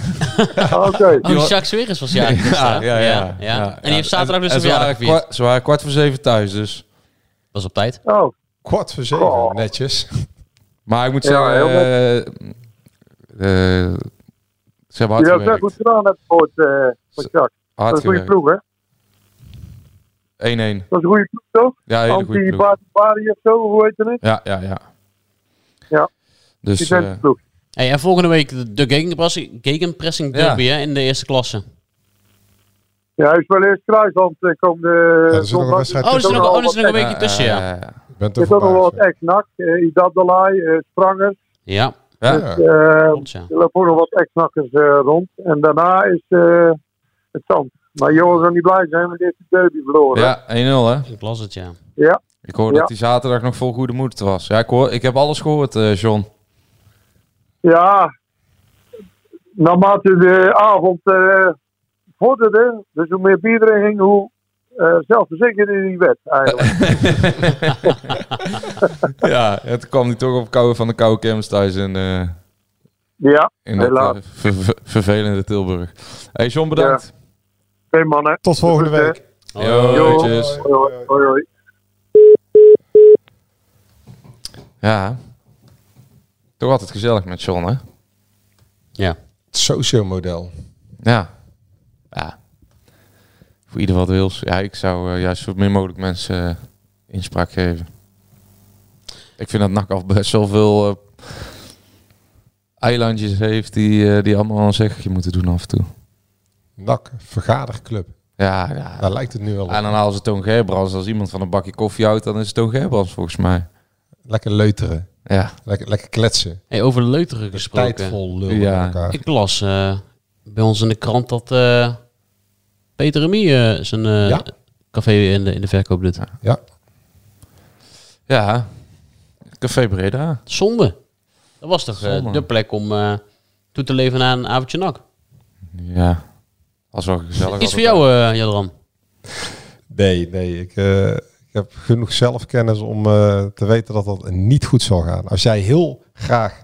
S6: Oké.
S3: Oh, Jacques Sweris was ja.
S4: ja, ja, ja,
S3: ja. En die heeft zaterdag dus
S4: En
S3: een
S4: ze waren,
S3: verjaardag gevierd.
S4: kwart, ze waren kwart voor zeven thuis, dus...
S3: Was op tijd.
S6: Oh,
S5: Kwart voor zeven,
S6: Oh.
S5: netjes.
S4: Maar ik moet
S6: Ja,
S4: zeggen...
S6: heel
S4: eh, eh, ze hebben hard
S6: hebt
S4: gewerkt.
S6: goed gedaan, heb ik gehoord, eh van Jacques. Dat
S4: Hard
S6: is een goede
S4: gewerkt. 1-1.
S6: ploeg, hè?
S4: 1-1.
S6: Dat is een goede ploeg, toch?
S4: Ja, hele goede ploeg.
S6: Anti-Bari of zo, hoe heet het?
S4: Ja, ja, ja.
S6: Ja.
S4: Dus...
S6: Die
S4: eh,
S6: zijn ploeg.
S3: Hey, en volgende week de- gegenpressing,
S4: Ja.
S3: derby hè, in de eerste klasse.
S6: Ja, hij is wel eerst kruisland eh, komende
S5: er nog een
S6: zondag.
S5: wedstrijd
S3: Oh, er is er nog, oh, er is nog een
S4: ja,
S3: weekje tussen, ja.
S4: ja, ja.
S5: Ik ben
S6: Er zit ook nog wel wat ex-nak. Uh, Idabdalai, eh Sprangers.
S3: Ja,
S4: Ja.
S5: Ja.
S6: Eh,
S3: klopt, ja.
S6: er lopen ook nog wat ex-nakkers eh, rond. En daarna is eh, het zand. Maar Johan zal niet blij zijn, want die heeft de derby verloren.
S4: Ja, 1-0 hè.
S3: Ik las het, ja.
S6: Ja.
S4: Ik hoor
S6: Ja.
S4: dat die zaterdag nog vol goede moed was. Ja, ik, hoor, ik heb alles gehoord, eh, John.
S6: Ja, naarmate de avond eh vorderde, dus hoe meer bier erin ging, hoe eh zelfverzekerder die werd eigenlijk.
S4: ja, het kwam nu toch op koude van de koude kermis thuis in, eh
S6: ja,
S4: in het
S6: helaas.
S4: ver- ver- vervelende Tilburg. Hey John, bedankt.
S6: Oké mannen.
S5: Tot volgende week.
S4: Yo,
S6: Jo.
S4: tjus.
S6: Hoi, hoi, hoi, hoi.
S4: Ja. Toch altijd gezellig met John, hè?
S3: Ja.
S5: Het socio-model.
S4: Ja. Ja. Voor ieder wat wils. Ja, ik zou eh, juist zo min mogelijk mensen eh, inspraak geven. Ik vind dat NAC al best wel veel eh, eilandjes heeft die, die allemaal een zegje moeten doen af en toe.
S5: NAC, vergaderclub.
S4: Ja, ja.
S5: Daar lijkt het nu wel op.
S4: En dan halen ze Toon Gerbrands. Als iemand van een bakje koffie houdt, dan is het Toon Gerbrands volgens mij.
S5: Lekker leuteren.
S4: Ja.
S5: Lekker, lekker kletsen.
S3: Hey, over leuteren gesproken.
S5: Tijdvol lullen
S4: Ja.
S5: elkaar.
S3: Ik las eh, bij ons in de krant dat eh, Peter Remy eh, zijn eh,
S5: Ja.
S3: café in de, in de verkoop doet.
S5: Ja.
S4: Ja. Café Breda.
S3: Zonde. Dat was toch eh, de plek om eh, toe te leven aan een avondje nak.
S4: Ja. Was wel gezellig.
S3: Iets voor jou, eh Jadran.
S5: Nee, nee. Ik, eh, ik heb genoeg zelfkennis om eh, te weten dat dat niet goed zal gaan. Als jij heel graag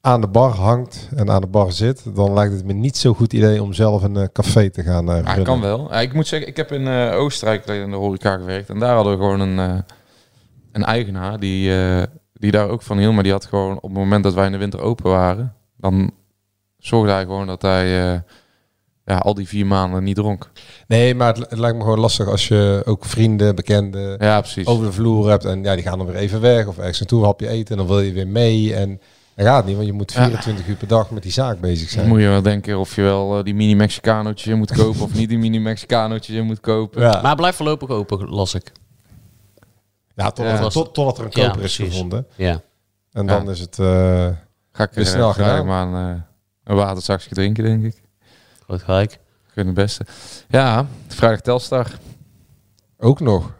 S5: aan de bar hangt en aan de bar zit, dan lijkt het me niet zo'n goed idee om zelf een eh, café te gaan eh
S4: Ja, kan wel. Ja, ik moet zeggen, ik heb in Oostenrijk in de horeca gewerkt. En daar hadden we gewoon een, een eigenaar die, die daar ook van hield. Maar die had gewoon op het moment dat wij in de winter open waren, dan zorgde hij gewoon dat hij ja, al die vier maanden niet dronk.
S5: Nee, maar het, het lijkt me gewoon lastig als je ook vrienden, bekenden
S4: Ja, precies.
S5: over de vloer hebt. En ja, die gaan dan weer even weg of ergens naartoe, hapje eten. En dan wil je weer mee. En dat gaat niet, want je moet 24 uur per dag met die zaak bezig
S4: Dan
S5: zijn.
S4: moet je wel denken of je wel eh, die mini Mexicanootjes in moet kopen of niet die mini Mexicanootjes in moet kopen.
S5: Ja,
S3: Maar blijf voorlopig open, las ik.
S5: ja, totdat,
S4: Ja.
S5: tot, totdat er een
S3: Ja,
S5: koper is gevonden.
S3: Ja.
S5: En dan
S4: Ja.
S5: is het... eh,
S4: Ga ik
S5: Weer
S4: er
S5: snel gedaan.
S4: maar een, een waterzakje drinken, denk ik.
S3: Groot gelijk.
S4: Gun het beste. Ja, vrijdag Telstar.
S5: ook nog.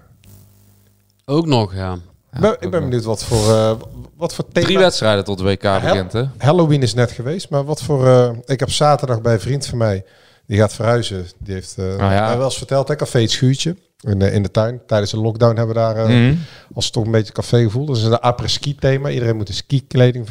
S3: Ook nog, ja.
S5: Ik ben, ik ben benieuwd wat voor, eh, wat voor thema...
S4: Drie wedstrijden tot de WK begint, hè?
S5: Halloween is net geweest, maar wat voor... eh, ik heb zaterdag bij een vriend van mij, die gaat verhuizen. Die heeft eh
S4: Ah, ja.
S5: mij wel eens verteld, hè, café het Schuurtje in de, in de tuin. Tijdens de lockdown hebben we daar eh,
S4: Mhm.
S5: als toch een beetje cafégevoel. Dat is een après-ski thema. Iedereen moet in ski-kleding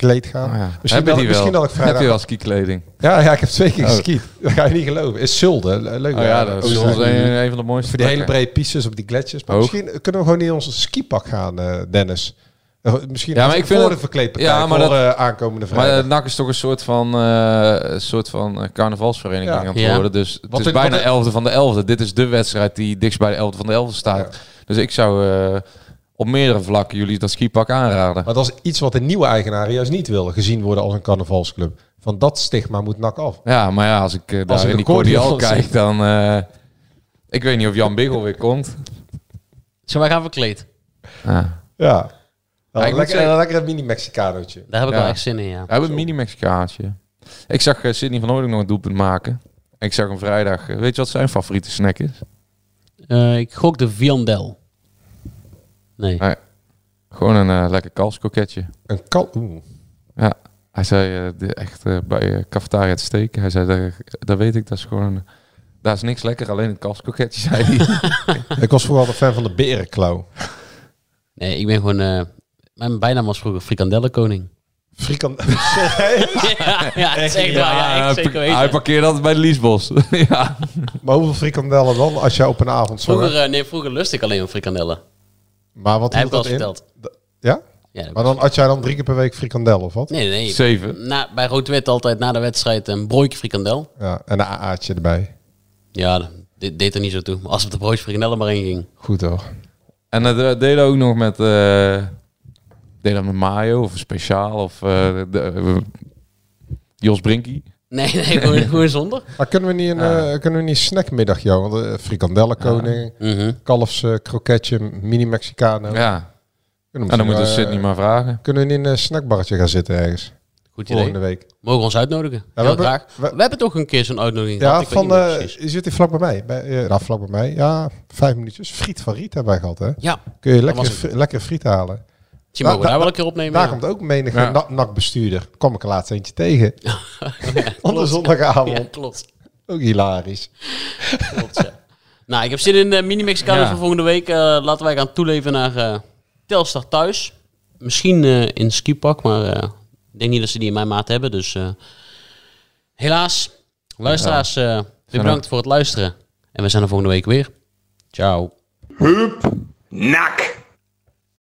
S5: verkleed gaan.
S4: Ah, ja.
S5: Misschien,
S4: Heb die
S5: misschien
S4: wel?
S5: dat ik
S4: Heb je
S5: vrijdag...
S4: wel ski-kleding?
S5: Ja, ja, ik heb twee keer
S4: Oh.
S5: geskiet. Dat ga je niet geloven. Is Zulde. Leuk.
S4: Oh ja, dat is een, een van de mooiste
S5: Voor die hele brede pistes op die gletsjers. Maar
S4: Hoog.
S5: misschien kunnen we gewoon niet in onze skipak gaan, eh, Dennis. Eh, Misschien
S4: Ja, maar ik vind
S5: voor de verkleedpartij
S4: Ja, maar
S5: voor
S4: dat-
S5: eh, aankomende
S4: Maar
S5: vrijdag.
S4: uh, NAC is toch een soort van, eh, een soort van carnavalsvereniging
S5: Ja.
S4: aan het worden. Dus het
S5: Wat
S4: is bijna
S5: wat ik-
S4: elfde van de elfde. Dit is de wedstrijd die dichtst bij de elfde van de elfde staat. Dus ik zou eh, op meerdere vlakken jullie dat skipak aanraden.
S5: Maar dat is iets wat de nieuwe eigenaren juist niet willen gezien worden als een carnavalsclub. Van dat stigma moet nak af.
S4: Ja, maar ja, als ik eh, daar
S5: Als ik
S4: in
S5: de
S4: die cordial kijk, dan... eh, ik weet niet of Jan Biggel weer komt.
S3: Zullen wij gaan verkleed?
S4: Ja.
S5: Ja. Nou,
S4: ik moet
S5: lekker,
S4: zeggen-
S5: lekker een mini-Mexicanootje.
S3: Daar heb ik
S4: Ja.
S3: wel echt zin in, ja.
S4: We hebben een mini-Mexicaantje. Ik zag eh, Sidney van Ouding nog een doelpunt maken. Ik zag hem vrijdag... weet je wat zijn favoriete snack is?
S3: Eh, ik gok de Viandel. Nee.
S4: Nee. Gewoon een eh, lekker kalfskoketje.
S5: Een kal... Oeh.
S4: Ja, hij zei eh, de, echt eh, bij uh, cafetaria te steken. Hij zei, daar, daar weet ik, dat is gewoon... daar is niks lekker, alleen het kalfskoketje, zei hij.
S5: Ik was vroeger altijd fan van de berenklauw.
S3: Nee, ik ben gewoon... eh, mijn bijnaam was vroeger Frikandellenkoning.
S5: Frikand...
S3: ja, ja, echt waar. Ja, zeker
S4: hij parkeerde altijd bij de Liesbos. ja.
S5: maar hoeveel frikandellen dan als je op een avond zo...
S3: Vroeger, nee, vroeger lust ik alleen maar frikandellen.
S5: Maar wat
S3: heb ik al verteld.
S5: Ja? Maar dan had jij dan drie keer per week frikandel of wat?
S3: nee, nee, nee.
S4: Zeven.
S3: Na, bij Rood-Wit altijd na de wedstrijd een broodje frikandel.
S5: Ja, en een AA'tje erbij.
S3: Ja, dat dit deed er niet zo toe. Maar als het de broodje frikandellen maar in ging.
S5: Goed hoor.
S4: En dat uh, deden ook nog met... eh deed dat met mayo of speciaal of... eh, de, eh, Jos Brinkie.
S3: Nee, nee, gewoon, gewoon zonder.
S5: Maar kunnen we niet een, eh, kunnen we niet een snackmiddag, joh? Want, eh, frikandellenkoning,
S3: Mhm.
S5: kalfs eh, kroketje, mini Mexicano.
S4: Ja,
S5: Kunnen we
S4: en dan moeten we Sidney
S5: eh,
S4: maar vragen.
S5: Kunnen we niet in een snackbarretje gaan zitten ergens?
S3: Goed idee.
S5: Volgende week.
S3: Mogen we ons uitnodigen?
S5: we
S3: Heel
S5: hebben-
S3: graag.
S5: we-
S3: We, hebben toch een keer zo'n uitnodiging
S5: Ja,
S3: gehad. Ik weet
S5: van, je zit hier vlak bij mij. Bij, nou, vlak bij mij. Ja, vijf minuutjes. Friet van Riet hebben wij gehad, hè?
S3: Ja,
S5: Kun je lekker, lekker friet halen.
S3: Misschien mogen we
S5: da-
S3: daar wel een keer opnemen.
S5: Daar
S3: ja.
S5: komt ook menig
S4: Ja.
S5: NAC-bestuurder. Kwam ik er laatst eentje tegen.
S3: Ja,
S5: Op de
S3: klopt.
S5: zondagavond.
S3: Ja, klopt.
S5: Ook hilarisch.
S3: klopt ja. nou, ik heb zin in de mini-Mexicanos
S4: Ja.
S3: voor volgende week. Eh, laten wij gaan toeleven naar eh Telstar thuis. Misschien eh, in skipak, maar eh, ik denk niet dat ze die in mijn maat hebben. Dus eh, helaas, luisteraars, eh, bedankt voor het luisteren. En we zijn er volgende week weer. Ciao.
S8: Nak.